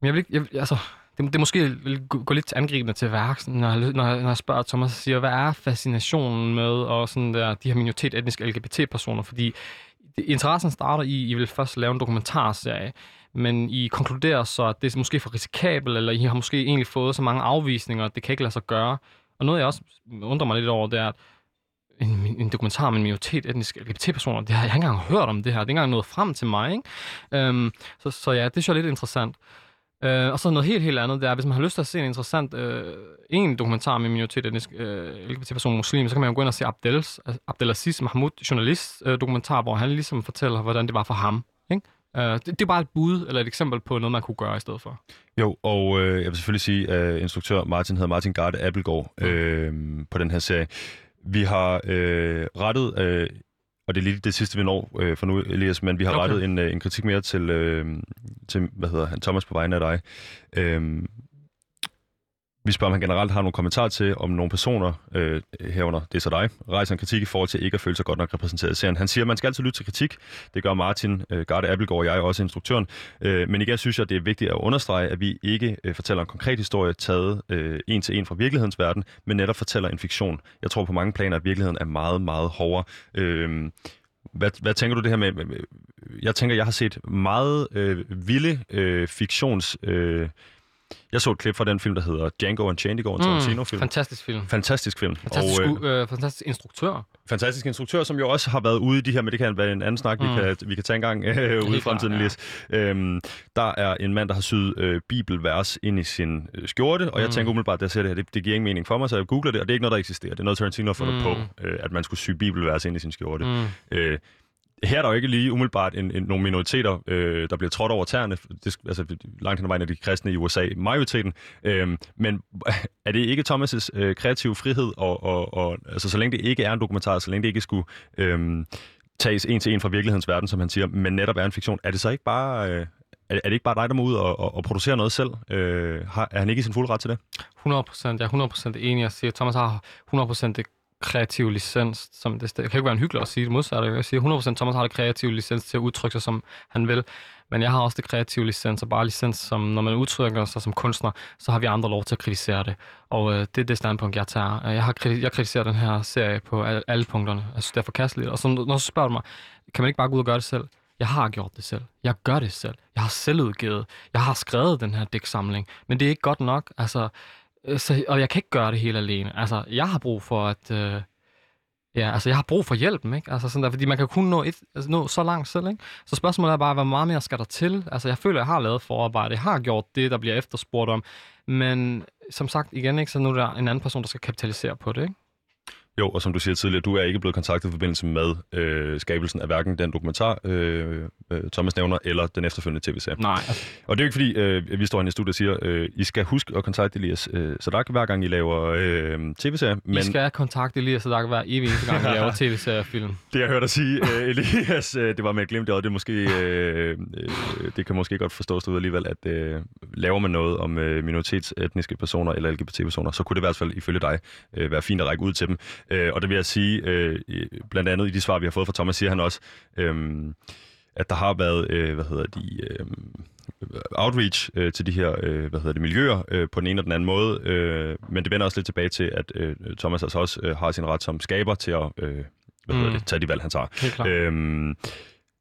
Speaker 2: men jeg vil ikke, jeg, altså, det, det måske vil gå, lidt til angribende til værks, når jeg, når, jeg, når jeg spørger Thomas og siger, hvad er fascinationen med og sådan der, de her minoritet-etniske LGBT-personer? Fordi interessen starter i, I vil først lave en dokumentarserie, men I konkluderer så, at det er måske for risikabelt, eller I har måske egentlig fået så mange afvisninger, at det kan ikke lade sig gøre. Og noget, jeg også undrer mig lidt over, det er, at en, en dokumentar om en minoritet etniske LGBT-personer, det har jeg ikke engang hørt om det her. Det er ikke engang nået frem til mig. Ikke? Øhm, så, så ja, det synes jeg er lidt interessant. Øh, og så noget helt, helt andet, det er, hvis man har lyst til at se en interessant, øh, en dokumentar med minoritet etnisk øh, LGBT-person muslim, så kan man jo gå ind og se Abdels, Abdelaziz Mahmoud, journalist, øh, dokumentar, hvor han ligesom fortæller, hvordan det var for ham. Ikke? Øh, det, det er bare et bud, eller et eksempel på noget, man kunne gøre i stedet for.
Speaker 1: Jo, og øh, jeg vil selvfølgelig sige, at instruktør Martin hedder Martin Garde Appelgaard øh, på den her serie. Vi har øh, rettet, øh, og det er lige det sidste, vi når øh, for nu, Elias, men vi har okay. rettet en, øh, en kritik mere til, øh, til, hvad hedder han, Thomas på vegne af dig. Øh, vi spørger, om han generelt har nogle kommentarer til, om nogle personer, øh, herunder det er så dig, rejser en kritik i forhold til ikke at føle sig godt nok repræsenteret i serien. Han siger, at man skal altid lytte til kritik. Det gør Martin øh, Garde Appelgaard og jeg, også instruktøren. Øh, men igen synes jeg, det er vigtigt at understrege, at vi ikke øh, fortæller en konkret historie taget øh, en til en fra virkelighedens verden, men netop fortæller en fiktion. Jeg tror på mange planer, at virkeligheden er meget, meget hårdere. Øh, hvad, hvad tænker du det her med? Jeg tænker, jeg har set meget øh, vilde øh, fiktions... Øh, jeg så et klip fra den film, der hedder Django Unchained i går, en mm, Tarantino-film.
Speaker 2: Fantastisk film.
Speaker 1: Fantastisk film.
Speaker 2: Fantastisk, og, øh, øh, fantastisk instruktør.
Speaker 1: Fantastisk instruktør, som jo også har været ude i de her, men det kan være en anden snak, mm. vi, kan, vi kan tage en gang øh, ude i fremtiden. Ja. Øhm, der er en mand, der har syet øh, bibelvers ind i sin øh, skjorte, og jeg mm. tænker umiddelbart, at jeg ser det her, det, det giver ingen mening for mig, så jeg googler det, og det er ikke noget, der eksisterer. Det er noget, Tarantino har fundet mm. på, øh, at man skulle sy bibelvers ind i sin skjorte. Mm. Øh, her er der jo ikke lige umiddelbart en, en, nogle minoriteter, øh, der bliver trådt over tæerne. Det, altså, langt hen ad vejen er de kristne i USA, majoriteten. Øh, men er det ikke Thomas' øh, kreative frihed, og, og, og, altså, så længe det ikke er en dokumentar, så længe det ikke skulle øh, tages en til en fra virkelighedens verden, som han siger, men netop er en fiktion, er det så ikke bare... Øh, er, er det ikke bare dig, der må ud og, og, og producere noget selv? Øh, har, er han ikke i sin fulde ret til det?
Speaker 2: 100%, Jeg er 100% enig. Jeg siger, Thomas har 100 det kreativ licens. Som det, det kan ikke være en hyggelig at sige det modsatte. Jeg siger 100% Thomas har det kreative licens til at udtrykke sig, som han vil. Men jeg har også det kreative licens, og bare licens, som når man udtrykker sig som kunstner, så har vi andre lov til at kritisere det. Og øh, det er det standpunkt, jeg tager. Øh, jeg har jeg kritiserer den her serie på alle, alle punkterne. Jeg synes, det er forkasteligt. Og så, når så spørger du mig, kan man ikke bare gå ud og gøre det selv? Jeg har gjort det selv. Jeg gør det selv. Jeg har selv udgivet. Jeg har skrevet den her digtsamling. Men det er ikke godt nok. Altså, Øh, så, og jeg kan ikke gøre det hele alene. Altså, jeg har brug for at... Øh, ja, altså, jeg har brug for hjælpen, ikke? Altså, sådan der, fordi man kan kun nå, et, altså, nå så langt selv, ikke? Så spørgsmålet er bare, hvor meget mere skal der til? Altså, jeg føler, jeg har lavet forarbejde. Jeg har gjort det, der bliver efterspurgt om. Men som sagt, igen, ikke? Så nu er der en anden person, der skal kapitalisere på det, ikke?
Speaker 1: Jo, og som du siger tidligere, du er ikke blevet kontaktet i forbindelse med øh, skabelsen af hverken den dokumentar, øh, øh, Thomas nævner, eller den efterfølgende tv-serie.
Speaker 2: Nej.
Speaker 1: Og det er jo ikke fordi, øh, vi står inde i studiet og siger, øh, I skal huske at kontakte Elias øh, Sadak hver gang I laver øh, tv-serier.
Speaker 2: Men... I skal kontakte Elias Sadak hver evig eneste gang, I laver tv-serier film.
Speaker 1: Det jeg hørte dig sige, øh, Elias, øh, det var med et glimt øjet, det, måske, øh, øh, det kan måske godt forstås ud alligevel, at øh, laver man noget om øh, minoritetsetniske personer eller LGBT-personer, så kunne det i hvert fald ifølge dig øh, være fint at række ud til dem. Øh, og det vil jeg sige, øh, blandt andet i de svar, vi har fået fra Thomas, siger han også, øh, at der har været, øh, hvad hedder de, øh, outreach øh, til de her, øh, hvad hedder det, miljøer øh, på den ene og den anden måde, øh, men det vender også lidt tilbage til, at øh, Thomas altså også øh, har sin ret som skaber til at øh, hvad hedder mm. det, tage de valg, han tager. Øhm,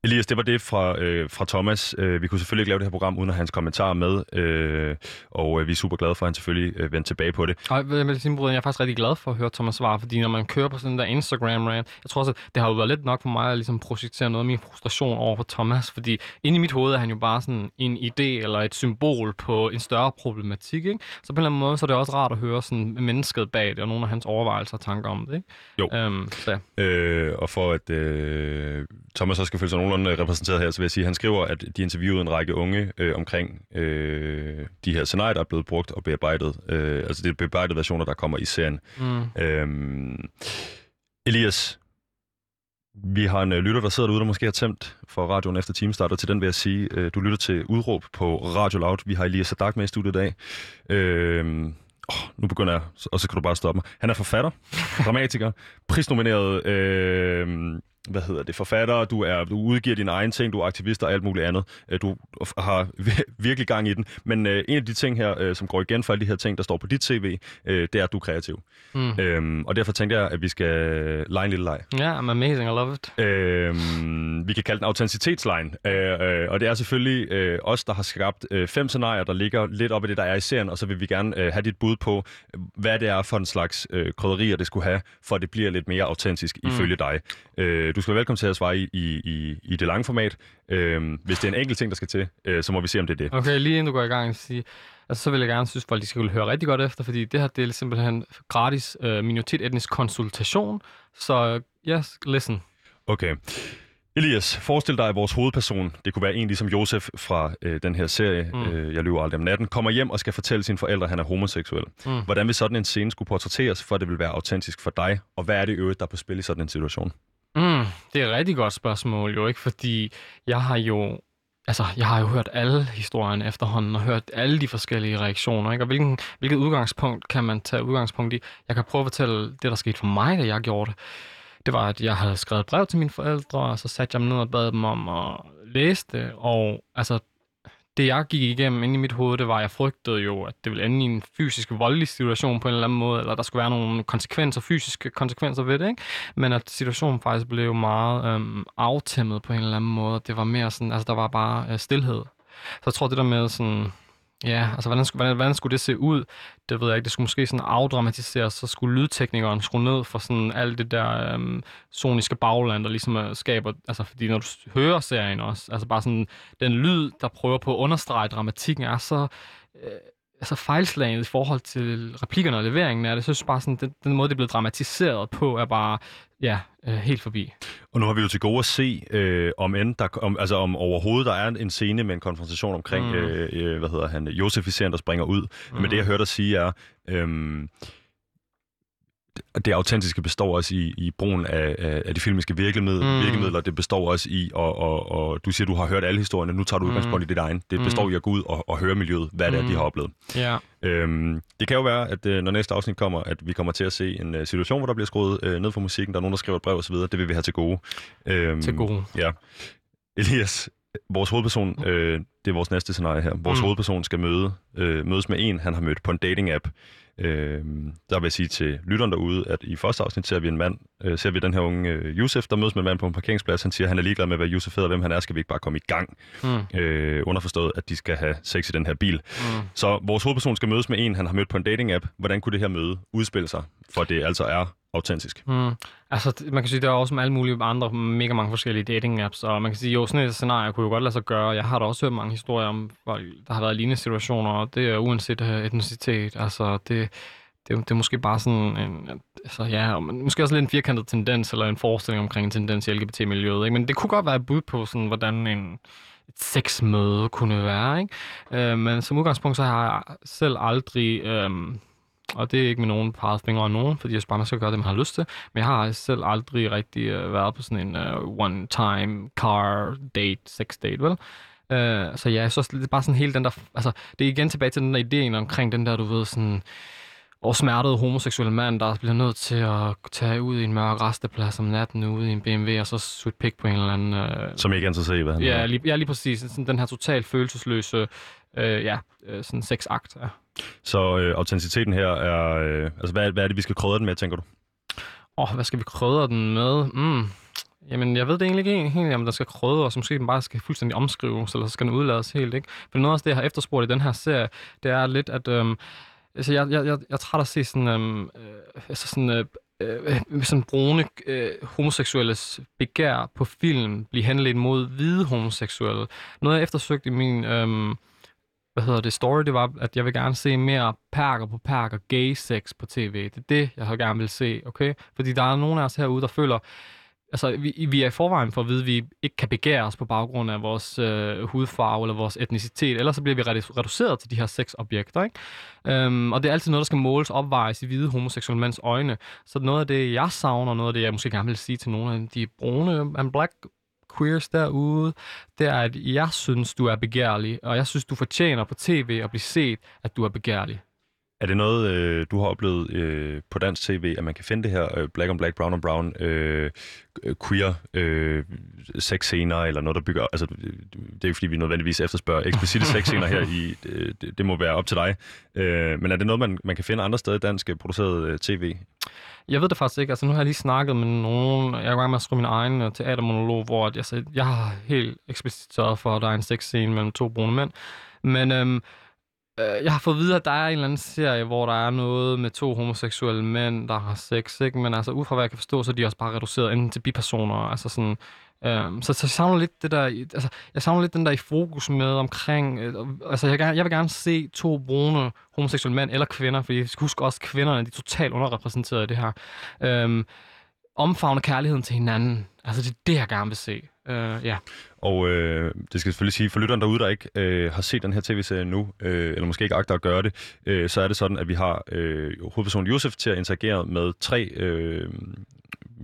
Speaker 1: Elias, det var det fra, øh, fra Thomas. Øh, vi kunne selvfølgelig ikke lave det her program uden at hans kommentarer med, øh, og øh, vi er super glade for, at han selvfølgelig øh, vendte tilbage på det.
Speaker 2: Og med sin brød, jeg er faktisk rigtig glad for at høre Thomas svar, fordi når man kører på sådan der instagram rant jeg tror også, at det har jo været lidt nok for mig at ligesom projicere noget af min frustration over for Thomas, fordi inde i mit hoved er han jo bare sådan en idé eller et symbol på en større problematik, ikke? Så på en eller anden måde, så er det også rart at høre sådan mennesket bag det, og nogle af hans overvejelser og tanker om det, ikke?
Speaker 1: Jo. Øhm, så. Øh, og for at øh, Thomas også skal føle sig nogenlunde repræsenteret her, så vil jeg sige, at han skriver, at de interviewede en række unge øh, omkring øh, de her scenarier, der er blevet brugt og bearbejdet. Øh, altså det er bearbejdede versioner, der kommer i serien. Mm. Øhm, Elias, vi har en øh, lytter, der sidder derude, der måske har tæmt for radioen efter timestart, og til den vil jeg sige, øh, du lytter til udråb på Radio Loud. Vi har Elias Sadak med i studiet i dag. Øh, oh, nu begynder jeg, og så kan du bare stoppe mig. Han er forfatter, dramatiker, prisnomineret øh, hvad hedder det, forfatter, du, er, du udgiver dine egne ting, du er aktivist og alt muligt andet. Øh, du har virkelig gang i den. Men øh, en af de ting her, øh, som går igen for alle de her ting, der står på dit CV, øh, det er, at du er kreativ. Mm. Øhm, og derfor tænkte jeg, at vi skal lege en lille leg.
Speaker 2: Ja, yeah, I'm amazing, I love it.
Speaker 1: Øhm, vi kan kalde den autenticitetslejen. Øh, øh, og det er selvfølgelig øh, os, der har skabt øh, fem scenarier, der ligger lidt op i det, der er i serien, og så vil vi gerne øh, have dit bud på, hvad det er for en slags øh, krydderier, det skulle have, for at det bliver lidt mere autentisk mm. ifølge dig. Øh, du skal være velkommen til at svare i, i, i det lange format. Øh, hvis det er en enkelt ting, der skal til, øh, så må vi se, om det er det.
Speaker 2: Okay, lige inden du går i gang, sige, altså, så vil jeg gerne synes, at folk de skal høre rigtig godt efter, fordi det her det er simpelthen gratis øh, minoritet-etnisk konsultation. Så yes, listen.
Speaker 1: Okay. Elias, forestil dig, at vores hovedperson, det kunne være en ligesom Josef fra øh, den her serie, mm. øh, Jeg løber aldrig om natten, kommer hjem og skal fortælle sine forældre, at han er homoseksuel. Mm. Hvordan vil sådan en scene skulle portrætteres, for at det vil være autentisk for dig? Og hvad er det øvrigt, der er på spil i sådan en situation?
Speaker 2: Mm, det er et rigtig godt spørgsmål, jo ikke? Fordi jeg har jo altså, jeg har jo hørt alle historierne efterhånden, og hørt alle de forskellige reaktioner, ikke? Og hvilken, hvilket udgangspunkt kan man tage udgangspunkt i? Jeg kan prøve at fortælle det, der skete for mig, da jeg gjorde det det var, at jeg havde skrevet brev til mine forældre, og så satte jeg dem ned og bad dem om at læse det. Og altså, det jeg gik igennem inde i mit hoved, det var, at jeg frygtede jo, at det ville ende i en fysisk voldelig situation på en eller anden måde, eller der skulle være nogle konsekvenser, fysiske konsekvenser ved det, ikke? Men at situationen faktisk blev meget øhm, aftæmmet på en eller anden måde. Det var mere sådan, altså der var bare øh, stillhed. Så jeg tror, det der med sådan, Ja, altså hvordan skulle, hvordan, hvordan skulle det se ud? Det ved jeg ikke. Det skulle måske sådan afdramatiseres, så skulle lydteknikeren skrue ned for sådan alt det der øhm, soniske bagland, der ligesom øh, skaber, altså fordi når du hører serien også, altså bare sådan den lyd, der prøver på at understrege dramatikken, er så øh, altså fejlslaget i forhold til replikkerne og leveringen af det. Så jeg synes bare sådan, den, den måde, det er blevet dramatiseret på, er bare ja, øh, helt forbi.
Speaker 1: Og nu har vi jo til gode at se, øh, om end der, om, altså om overhovedet der er en scene med en konfrontation omkring, mm. øh, øh hvad hedder han, Josef der springer ud. Mm. Men det jeg hørte dig sige er, øh, det autentiske består også i, i brugen af, af, af de filmiske virkemidler. Mm. virkemidler. Det består også i, og, og, og du siger, du har hørt alle historierne, nu tager du udgangspunkt mm. i dit egen. Det mm. består i at gå ud og, og høre miljøet, hvad mm. det er, de har oplevet.
Speaker 2: Ja.
Speaker 1: Øhm, det kan jo være, at øh, når næste afsnit kommer, at vi kommer til at se en uh, situation, hvor der bliver skruet uh, ned for musikken, der er nogen, der skriver et brev osv. Det vil vi have til gode.
Speaker 2: Øhm, til gode.
Speaker 1: Ja. Elias, vores hovedperson, øh, det er vores næste scenarie her. Vores mm. hovedperson skal møde, øh, mødes med en, han har mødt på en dating-app. Øh, der vil jeg sige til lytteren derude, at i første afsnit ser vi en mand, øh, ser vi den her unge øh, Yusuf, der mødes med en mand på en parkeringsplads. Han siger, at han er ligeglad med, hvad Yusuf hedder, hvem han er, skal vi ikke bare komme i gang. Mm. Øh, underforstået, at de skal have sex i den her bil. Mm. Så vores hovedperson skal mødes med en, han har mødt på en dating-app. Hvordan kunne det her møde udspille sig, for det altså er autentisk.
Speaker 2: Mm. Altså, man kan sige, der er også med alle mulige andre mega mange forskellige dating-apps, og man kan sige, jo, sådan et scenarie kunne jo godt lade sig gøre. Jeg har da også hørt mange historier om, hvor der har været lignende situationer, og det er uanset øh, etnicitet. Altså, det, det, det er måske bare sådan en, altså ja, måske også lidt en firkantet tendens, eller en forestilling omkring en tendens i LGBT-miljøet, ikke? men det kunne godt være et bud på, sådan, hvordan en, et sexmøde kunne være. Ikke? Øh, men som udgangspunkt, så har jeg selv aldrig... Øh, og det er ikke med nogen peget fingre af nogen, fordi jeg bare, man skal gøre det, man har lyst til. Men jeg har selv aldrig rigtig uh, været på sådan en uh, one-time car date, sex date, vel? Uh, så ja, så det er bare sådan hele den der... Altså, det er igen tilbage til den der idé omkring den der, du ved, sådan og smertet homoseksuelle mand, der bliver nødt til at tage ud i en mørk resteplads om natten ude i en BMW, og så sutte pik på en eller anden... Øh...
Speaker 1: Som ikke er interesseret i, hvad han
Speaker 2: ja, lige, ja, lige præcis. Sådan, den her totalt følelsesløse øh, ja, øh, sådan sexakt. Ja.
Speaker 1: Så øh, autenticiteten her er... Øh, altså, hvad, hvad er det, vi skal krydre den med, tænker du?
Speaker 2: Åh, oh, hvad skal vi krydre den med? Mm. Jamen, jeg ved det egentlig ikke helt, om der skal krydre, og så måske den bare skal fuldstændig omskrives, eller så skal den udlades helt, ikke? For noget af det, jeg har efterspurgt i den her serie, det er lidt, at... Øh, Altså, jeg, jeg, jeg, jeg er træt at se sådan, øhm, øh, altså sådan, øh, øh, sådan brune øh, homoseksuelles begær på film blive henledt mod hvide homoseksuelle. Noget, jeg eftersøgte i min... Øh, hvad hedder det, story, det var, at jeg vil gerne se mere perker på perker, gay sex på tv. Det er det, jeg har gerne vil se, okay? Fordi der er nogen af os herude, der føler, altså, vi, vi er i forvejen for at vide, at vi ikke kan begære os på baggrund af vores øh, hudfarve eller vores etnicitet, ellers så bliver vi reduceret til de her sexobjekter, ikke? Øhm, og det er altid noget, der skal måles opvejes i hvide homoseksuelle mænds øjne. Så noget af det, jeg savner, noget af det, jeg måske gerne vil sige til nogle af de brune and black queers derude, det er, at jeg synes, du er begærlig, og jeg synes, du fortjener på tv at blive set, at du er begærlig.
Speaker 1: Er det noget, øh, du har oplevet øh, på dansk tv, at man kan finde det her øh, black on black, brown on brown, øh, queer øh, sexscener, eller noget, der bygger... Altså, det er ikke, fordi vi nødvendigvis efterspørger eksplicite sexscener her i... Øh, det, det må være op til dig. Øh, men er det noget, man, man kan finde andre steder i dansk øh, produceret øh, tv?
Speaker 2: Jeg ved det faktisk ikke. Altså, nu har jeg lige snakket med nogen. Jeg er i gang med at skrive min egen øh, teatermonolog, hvor jeg, sagde, jeg har helt eksplicit sørget for, at der er en sexscene mellem to brune mænd. Men øhm, øh, jeg har fået videre, at der er en eller anden serie, hvor der er noget med to homoseksuelle mænd, der har sex, ikke? Men altså, ud fra hvad jeg kan forstå, så er de også bare reduceret enten til bipersoner, altså sådan... Øhm, så, så jeg savner lidt det der, altså, jeg savner lidt den der i fokus med omkring, øh, altså jeg, gerne- jeg vil gerne se to brune homoseksuelle mænd eller kvinder, fordi jeg skal huske også, at kvinderne de er totalt underrepræsenteret i det her. Øhm, omfavne kærligheden til hinanden. Altså, det er det, jeg gerne vil se. Øh, ja.
Speaker 1: Og øh, det skal selvfølgelig sige, for lytteren derude, der ikke øh, har set den her tv-serie nu, øh, eller måske ikke agter at gøre det, øh, så er det sådan, at vi har øh, hovedpersonen Josef til at interagere med tre... Øh,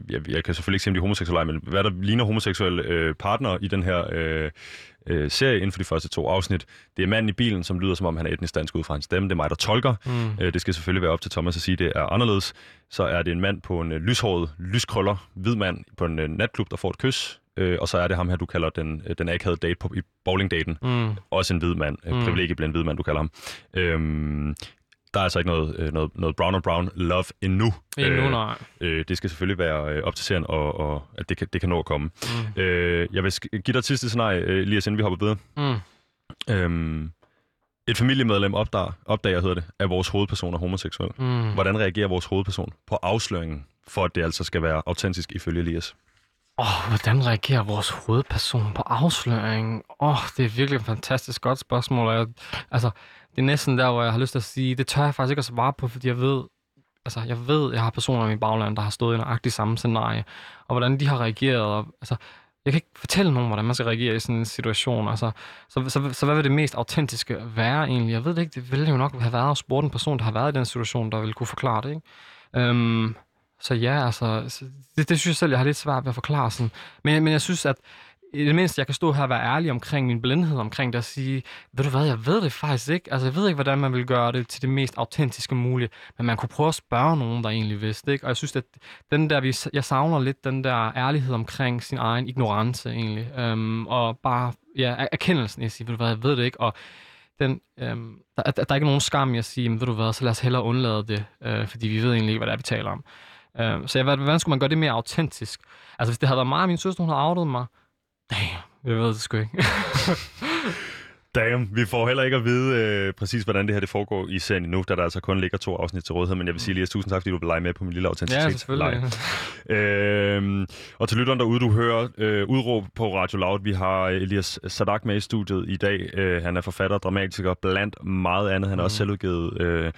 Speaker 1: jeg, jeg kan selvfølgelig ikke sige, om de er homoseksuelle, men hvad der ligner homoseksuelle øh, partnere i den her øh, øh, serie inden for de første to afsnit. Det er manden i bilen, som lyder, som om han er etnisk dansk ud fra hans stemme. Det er mig, der tolker.
Speaker 2: Mm.
Speaker 1: Øh, det skal selvfølgelig være op til Thomas at sige, at det er anderledes. Så er det en mand på en øh, lyshåret, lyskrøller, hvid mand på en øh, natklub, der får et kys. Øh, og så er det ham her, du kalder den, øh, den akavede date på, i bowlingdaten.
Speaker 2: Mm.
Speaker 1: Også en hvid mand. Øh,
Speaker 2: Mm.
Speaker 1: privilegieblænd hvid mand, du kalder ham. Øhm, der er altså ikke noget, øh, noget, noget brown on brown love endnu.
Speaker 2: Endnu,
Speaker 1: Øh,
Speaker 2: nej.
Speaker 1: Øh, det skal selvfølgelig være op til serien, og, og at det kan, det kan nå at komme.
Speaker 2: Mm.
Speaker 1: Øh, jeg vil give dig et sidste scenarie, Elias, inden vi hopper videre.
Speaker 2: Mm.
Speaker 1: Øhm, et familiemedlem opdager, opdager hedder det, at vores hovedperson er homoseksuel.
Speaker 2: Mm.
Speaker 1: Hvordan reagerer vores hovedperson på afsløringen, for at det altså skal være autentisk ifølge Elias?
Speaker 2: Åh, oh, hvordan reagerer vores hovedperson på afsløringen? Åh, oh, det er virkelig et fantastisk godt spørgsmål. Jeg, altså, det er næsten der, hvor jeg har lyst til at sige, det tør jeg faktisk ikke at svare på, fordi jeg ved, altså, jeg ved, jeg har personer i mit bagland, der har stået i nøjagtigt samme scenarie, og hvordan de har reageret. Og, altså, jeg kan ikke fortælle nogen, hvordan man skal reagere i sådan en situation. Altså, så, så, så hvad vil det mest autentiske være egentlig? Jeg ved det ikke. Det ville jo nok have været at spørge en person, der har været i den situation, der ville kunne forklare det. Ikke? Øhm, så ja, altså, det, det synes jeg selv, jeg har lidt svært ved at forklare sådan. Men, men jeg synes, at i det mindste, jeg kan stå her og være ærlig omkring min blindhed omkring det og sige, ved du hvad, jeg ved det faktisk ikke. Altså, jeg ved ikke, hvordan man vil gøre det til det mest autentiske mulige, men man kunne prøve at spørge nogen, der egentlig vidste, ikke? Og jeg synes, at den der, vi- jeg savner lidt den der ærlighed omkring sin egen ignorance, egentlig. Øhm, og bare, ja, erkendelsen i at sige, ved du hvad, jeg ved det ikke, og den, øhm, der, der, der er ikke nogen skam i at sige, ved du hvad, så lad os hellere undlade det, øh, fordi vi ved egentlig ikke, hvad det er, vi taler om. Øh, så jeg, hvordan, skulle man gøre det mere autentisk? Altså, hvis det havde været mig og min søster, hun havde outet mig, damn, jeg ved det sgu ikke.
Speaker 1: Damn, vi får heller ikke at vide øh, præcis, hvordan det her det foregår i serien nu, da der altså kun ligger to afsnit til rådighed. Men jeg vil sige, Elias, tusind tak, fordi du vil lege med på min lille autenticitet.
Speaker 2: ja, selvfølgelig.
Speaker 1: Øhm, og til lytteren derude, du hører øh, udråb på Radio Loud. Vi har Elias Sadak med i studiet i dag. Øh, han er forfatter og dramatiker blandt meget andet. Han er også selvudgivet øh,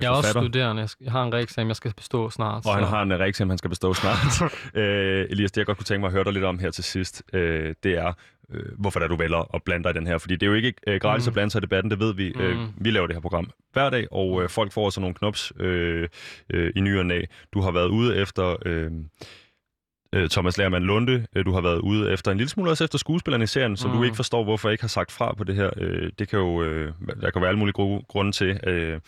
Speaker 2: Jeg er også
Speaker 1: forfatter.
Speaker 2: studerende. Jeg, har en reeksamen, jeg skal bestå snart.
Speaker 1: Og han
Speaker 2: så-
Speaker 1: har en reeksamen, han skal bestå snart. øh, Elias, det jeg godt kunne tænke mig at høre dig lidt om her til sidst, øh, det er, øh, hvorfor der du vælger at blande dig i den her. Fordi det er jo ikke øh, gratis
Speaker 2: Mm.
Speaker 1: at blande sig i debatten, det ved vi. Øh,
Speaker 2: Mm.
Speaker 1: vi laver det her program hver dag, og øh, folk får sådan nogle knops øh, øh, i ny og næ. Du har været ude efter... Øh, øh, Thomas Lermann Lunde, øh, du har været ude efter en lille smule også efter skuespillerne i serien, som
Speaker 2: Mm.
Speaker 1: du ikke forstår, hvorfor jeg ikke har sagt fra på det her. Øh, det kan jo, øh, der kan være alle mulige gode grunde til, øh,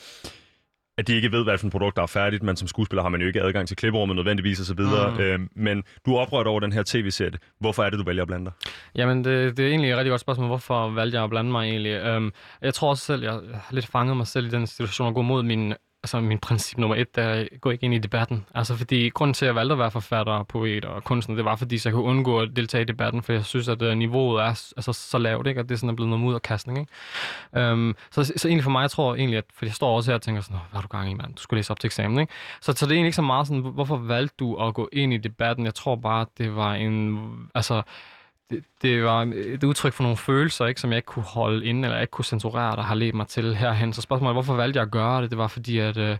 Speaker 1: at de ikke ved, hvad for et produkt, der er færdigt, men som skuespiller har man jo ikke adgang til klipperummet nødvendigvis osv. Mm.
Speaker 2: Mm.
Speaker 1: Øh, men du er oprørt over den her tv-serie. Hvorfor er det, du vælger at blande dig?
Speaker 2: Jamen, det, det er egentlig et rigtig godt spørgsmål. Hvorfor valgte jeg at blande mig egentlig? Um, jeg tror også selv, jeg har lidt fanget mig selv i den situation at gå mod min, altså min princip nummer et, der er gå ikke ind i debatten. Altså, fordi grunden til, at jeg valgte at være forfatter, poet og kunstner, det var, fordi så jeg kunne undgå at deltage i debatten, for jeg synes, at uh, niveauet er altså, så lavt, ikke? at det sådan er blevet noget mudderkastning. Ikke? Um, så, så egentlig for mig, jeg tror egentlig, at for jeg står også her og tænker sådan, hvad har du gang i, mand? Du skulle læse op til eksamen, ikke? Så, så det er egentlig ikke så meget sådan, hvorfor valgte du at gå ind i debatten? Jeg tror bare, at det var en, altså, det, det var et udtryk for nogle følelser, ikke, som jeg ikke kunne holde inde, eller ikke kunne censurere, der har ledt mig til herhen. Så spørgsmålet er, hvorfor valgte jeg at gøre det? Det var fordi, at øh,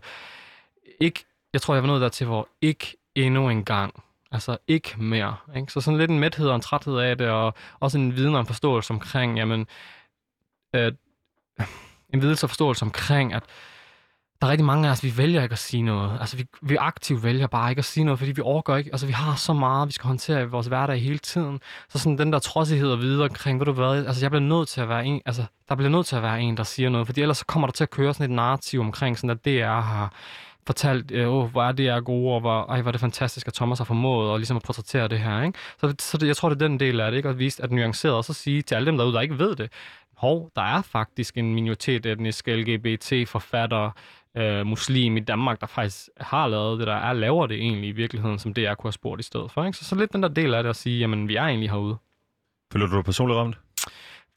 Speaker 2: ikke, jeg tror, jeg var nået dertil, hvor ikke endnu en gang, altså ikke mere. Ikke? Så sådan lidt en mæthed og en træthed af det, og også en viden og en forståelse omkring, jamen, øh, en videlse og forståelse omkring, at der er rigtig mange af os, vi vælger ikke at sige noget. Altså, vi, vi aktivt vælger bare ikke at sige noget, fordi vi overgår ikke. Altså, vi har så meget, vi skal håndtere i vores hverdag hele tiden. Så sådan den der trodsighed og videre omkring, ved du hvad, altså, jeg bliver nødt til at være en, altså, der bliver nødt til at være en, der siger noget, fordi ellers så kommer der til at køre sådan et narrativ omkring, sådan at DR har fortalt, øh, oh, hvor er det er gode, og hvor, ej, hvor er det fantastisk, at Thomas har formået og ligesom at portrættere det her. Ikke? Så, så det, jeg tror, det er den del af det, ikke? at vise, at nuanceret, og så sige til alle dem derude, der ikke ved det, hov, der er faktisk en minoritet etnisk LGBT-forfatter, øh, muslim i Danmark, der faktisk har lavet det, der er, laver det egentlig i virkeligheden, som det er kunne have spurgt i stedet for. Ikke? Så, så lidt den der del af det at sige, jamen vi er egentlig herude.
Speaker 1: Føler du dig personligt ramt?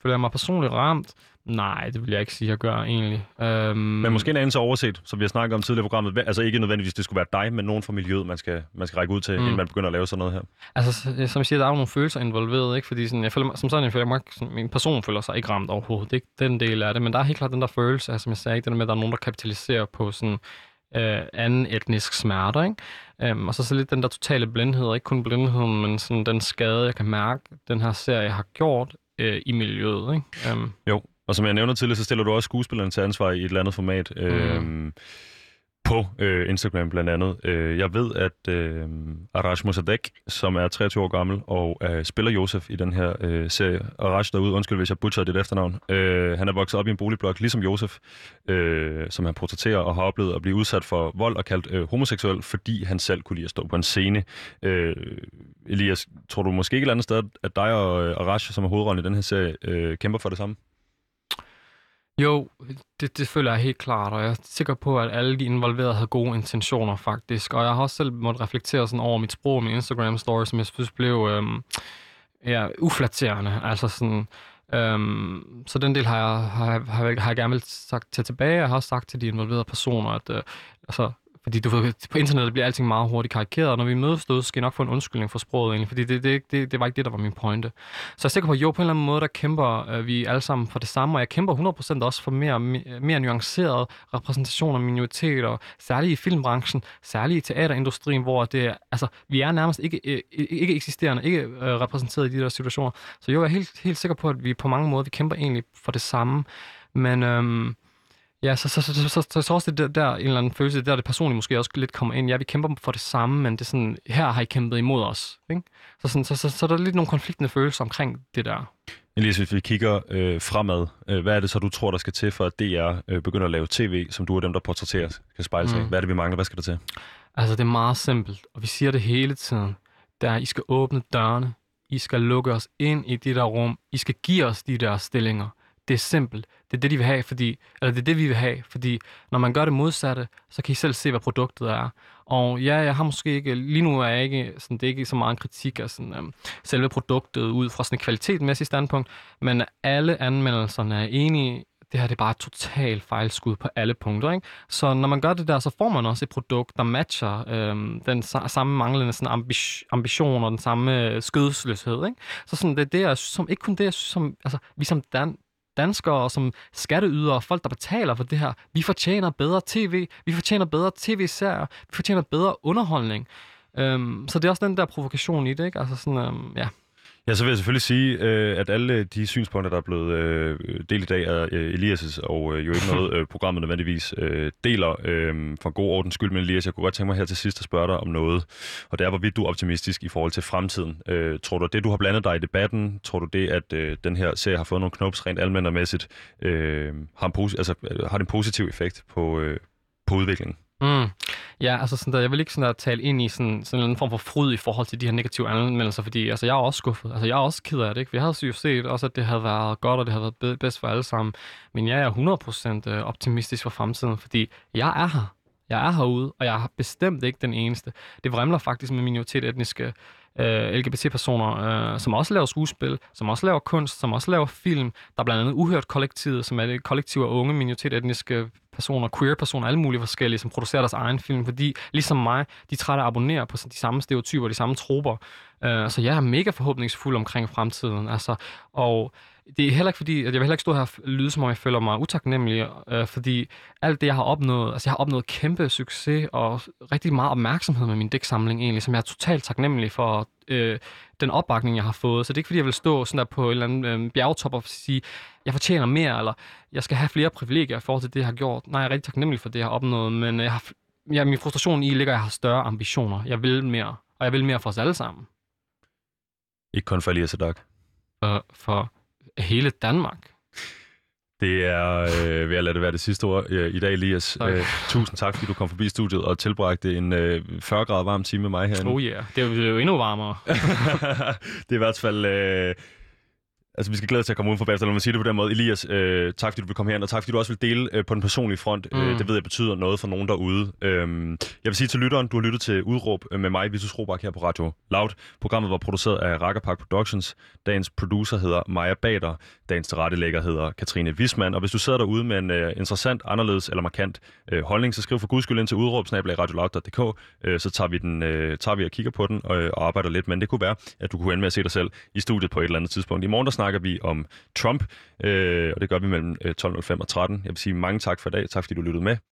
Speaker 2: Føler jeg mig personligt ramt? Nej, det vil jeg ikke sige, at jeg gør egentlig. Øhm,
Speaker 1: Men måske en anelse overset, som vi har snakket om tidligere i programmet. Altså ikke nødvendigvis, det skulle være dig, men nogen fra miljøet, man skal, man skal række ud til, mm. inden man begynder at lave sådan noget her.
Speaker 2: Altså, som jeg siger, der er jo nogle følelser involveret, ikke? Fordi sådan, jeg føler, som sådan, jeg føler mig, min person føler sig ikke ramt overhovedet. Det er ikke den del af det, men der er helt klart den der følelse, altså, som jeg sagde, ikke? det der med, at der er nogen, der kapitaliserer på sådan øh, anden etnisk smerte, ikke? Øhm, og så så lidt den der totale blindhed, ikke kun blindheden, men sådan den skade, jeg kan mærke, den her serie har gjort øh, i miljøet, ikke? Øhm,
Speaker 1: Jo, og som jeg nævner tidligere, så stiller du også skuespilleren til ansvar i et eller andet format. Mm. Øh, på øh, Instagram blandt andet. Øh, jeg ved, at øh, Arash Mossadegh, som er 23 år gammel og øh, spiller Josef i den her øh, serie. Arash derude, undskyld hvis jeg butcher dit efternavn. Øh, han er vokset op i en boligblok, ligesom Josef, øh, som han portrætterer og har oplevet at blive udsat for vold og kaldt øh, homoseksuel, fordi han selv kunne lide at stå på en scene. Øh, Elias, tror du måske ikke et eller andet sted, at dig og øh, Arash, som er hovedrollen i den her serie, øh, kæmper for det samme?
Speaker 2: Jo, det, det føler jeg helt klart, og jeg er sikker på, at alle de involverede havde gode intentioner faktisk. Og jeg har også selv måttet reflektere sådan over mit sprog og min Instagram-story, som jeg synes blev øhm, ja, uflatterende. Altså sådan, øhm, så den del har jeg, har, har, jeg, har jeg gerne vil sagt til tilbage. Jeg har også sagt til de involverede personer, at øh, altså, fordi du på internettet bliver alting meget hurtigt karikeret, og når vi mødes derude, skal jeg nok få en undskyldning for sproget egentlig, fordi det, det, det, det var ikke det, der var min pointe. Så jeg er sikker på, at jo, på en eller anden måde, der kæmper øh, vi alle sammen for det samme, og jeg kæmper 100% også for mere, mere nuanceret repræsentation af minoriteter, særligt i filmbranchen, særligt i teaterindustrien, hvor det, er- altså, vi er nærmest ikke, øh, ikke eksisterende, ikke øh, repræsenteret i de der situationer. Så jo, jeg er helt, helt sikker på, at vi på mange måder, vi kæmper egentlig for det samme, men... Øh, Ja, så, så, så, så, så, så, så også det der, der en eller anden følelse, der det personligt måske også lidt kommer ind. Ja, vi kæmper for det samme, men det er sådan, her har I kæmpet imod os. Ikke? Så, sådan, så, så, så, der er lidt nogle konfliktende følelser omkring det der.
Speaker 1: Elias, hvis vi kigger øh, fremad, øh, hvad er det så, du tror, der skal til for, at DR øh, begynder at lave tv, som du er dem, der portrætterer, kan spejle sig. Mm. Hvad er det, vi mangler? Hvad skal der til?
Speaker 2: Altså, det er meget simpelt, og vi siger det hele tiden. Der, I skal åbne dørene. I skal lukke os ind i de der rum. I skal give os de der stillinger. Det er simpelt. Det er det, de vil have, fordi, eller det er det, vi vil have, fordi når man gør det modsatte, så kan I selv se, hvad produktet er. Og ja, jeg har måske ikke, lige nu er jeg ikke, sådan, det er ikke så meget en kritik af sådan, øhm, selve produktet ud fra sådan et kvalitetmæssigt standpunkt, men alle anmeldelserne er enige det her det er bare et totalt fejlskud på alle punkter. Ikke? Så når man gør det der, så får man også et produkt, der matcher øhm, den sa- samme manglende sådan ambi- ambition og den samme øh, skødesløshed. Ikke? Så sådan, det er det, jeg synes, som, ikke kun det, jeg synes, som, altså, vi som dan- danskere og som skatteydere og folk, der betaler for det her, vi fortjener bedre tv, vi fortjener bedre tv-serier, vi fortjener bedre underholdning. Øhm, så det er også den der provokation i det, ikke? Altså sådan, øhm, ja.
Speaker 1: Ja, så vil jeg selvfølgelig sige, øh, at alle de synspunkter, der er blevet øh, delt i dag, er øh, Elias' og jo ikke noget, programmet nødvendigvis deler for god ordens skyld. Men Elias, jeg kunne godt tænke mig her til sidst at spørge dig om noget, og det er, hvorvidt du er optimistisk i forhold til fremtiden. Tror du, det, du har blandet dig i debatten, tror du det, at den her serie har fået nogle knops rent almindeligmæssigt, øh, har, en posi- altså, har det en positiv effekt på, på udviklingen?
Speaker 2: Mm. Ja, altså sådan der, jeg vil ikke sådan der tale ind i sådan, sådan en form for fryd i forhold til de her negative anmeldelser, fordi altså, jeg er også skuffet. Altså, jeg er også ked af det, ikke? Vi havde jo set også, at det havde været godt, og det havde været bedst for alle sammen. Men jeg er 100% øh, optimistisk for fremtiden, fordi jeg er her. Jeg er herude, og jeg er bestemt ikke den eneste. Det vrimler faktisk med minoritet-etniske øh, LGBT-personer, øh, som også laver skuespil, som også laver kunst, som også laver film. Der er blandt andet Uhørt Kollektivet, som er et kollektiv af unge minoritet-etniske personer, queer-personer, alle mulige forskellige, som producerer deres egen film, fordi ligesom mig, de er trætte af at abonnere på de samme stereotyper, de samme troper. Øh, så jeg er mega forhåbningsfuld omkring fremtiden. Altså, og det er heller ikke fordi, at jeg vil heller ikke stå her og lyde, som om jeg føler mig utaknemmelig, øh, fordi alt det, jeg har opnået, altså jeg har opnået kæmpe succes og rigtig meget opmærksomhed med min dæksamling egentlig, som jeg er totalt taknemmelig for øh, den opbakning, jeg har fået. Så det er ikke fordi, jeg vil stå sådan der på en eller anden øh, bjergtop og sige, jeg fortjener mere, eller jeg skal have flere privilegier i forhold til det, jeg har gjort. Nej, jeg er rigtig taknemmelig for det, jeg har opnået, men jeg har, jeg, min frustration i ligger, at jeg har større ambitioner. Jeg vil mere, og jeg vil mere for os alle sammen.
Speaker 1: Ikke kun for Elias Adak.
Speaker 2: For, for hele Danmark.
Speaker 1: Det er øh, ved at lade det være det sidste ord øh, i dag, Elias.
Speaker 2: Tak.
Speaker 1: Øh, tusind tak, fordi du kom forbi studiet og tilbragte en øh, 40 grader varm time med mig herinde.
Speaker 2: Oh yeah, det er jo, det er jo endnu varmere.
Speaker 1: det er i hvert fald... Øh, altså, vi skal glæde os til at komme udenfor bagefter, lad mig sige det på den måde. Elias, øh, tak fordi du vil komme her, og tak fordi du også vil dele øh, på den personlige front. Mm. Øh, det ved jeg betyder noget for nogen derude. Øh, jeg vil sige til lytteren, du har lyttet til Udråb øh, med mig, Vitus Robak, her på Radio Loud. Programmet var produceret af Rakkerpark Productions. Dagens producer hedder Maja Bader. Dagens tilrettelægger hedder Katrine Wisman. Og hvis du sidder derude med en øh, interessant, anderledes eller markant øh, holdning, så skriv for guds skyld ind til udråb øh, så tager vi, den, øh, tager vi og kigger på den og, og arbejder lidt. Men det kunne være, at du kunne ende med at se dig selv i studiet på et eller andet tidspunkt. I morgen der snakker vi om Trump, øh, og det gør vi mellem øh, 12.05 og 13. Jeg vil sige mange tak for i dag. Tak fordi du lyttede med.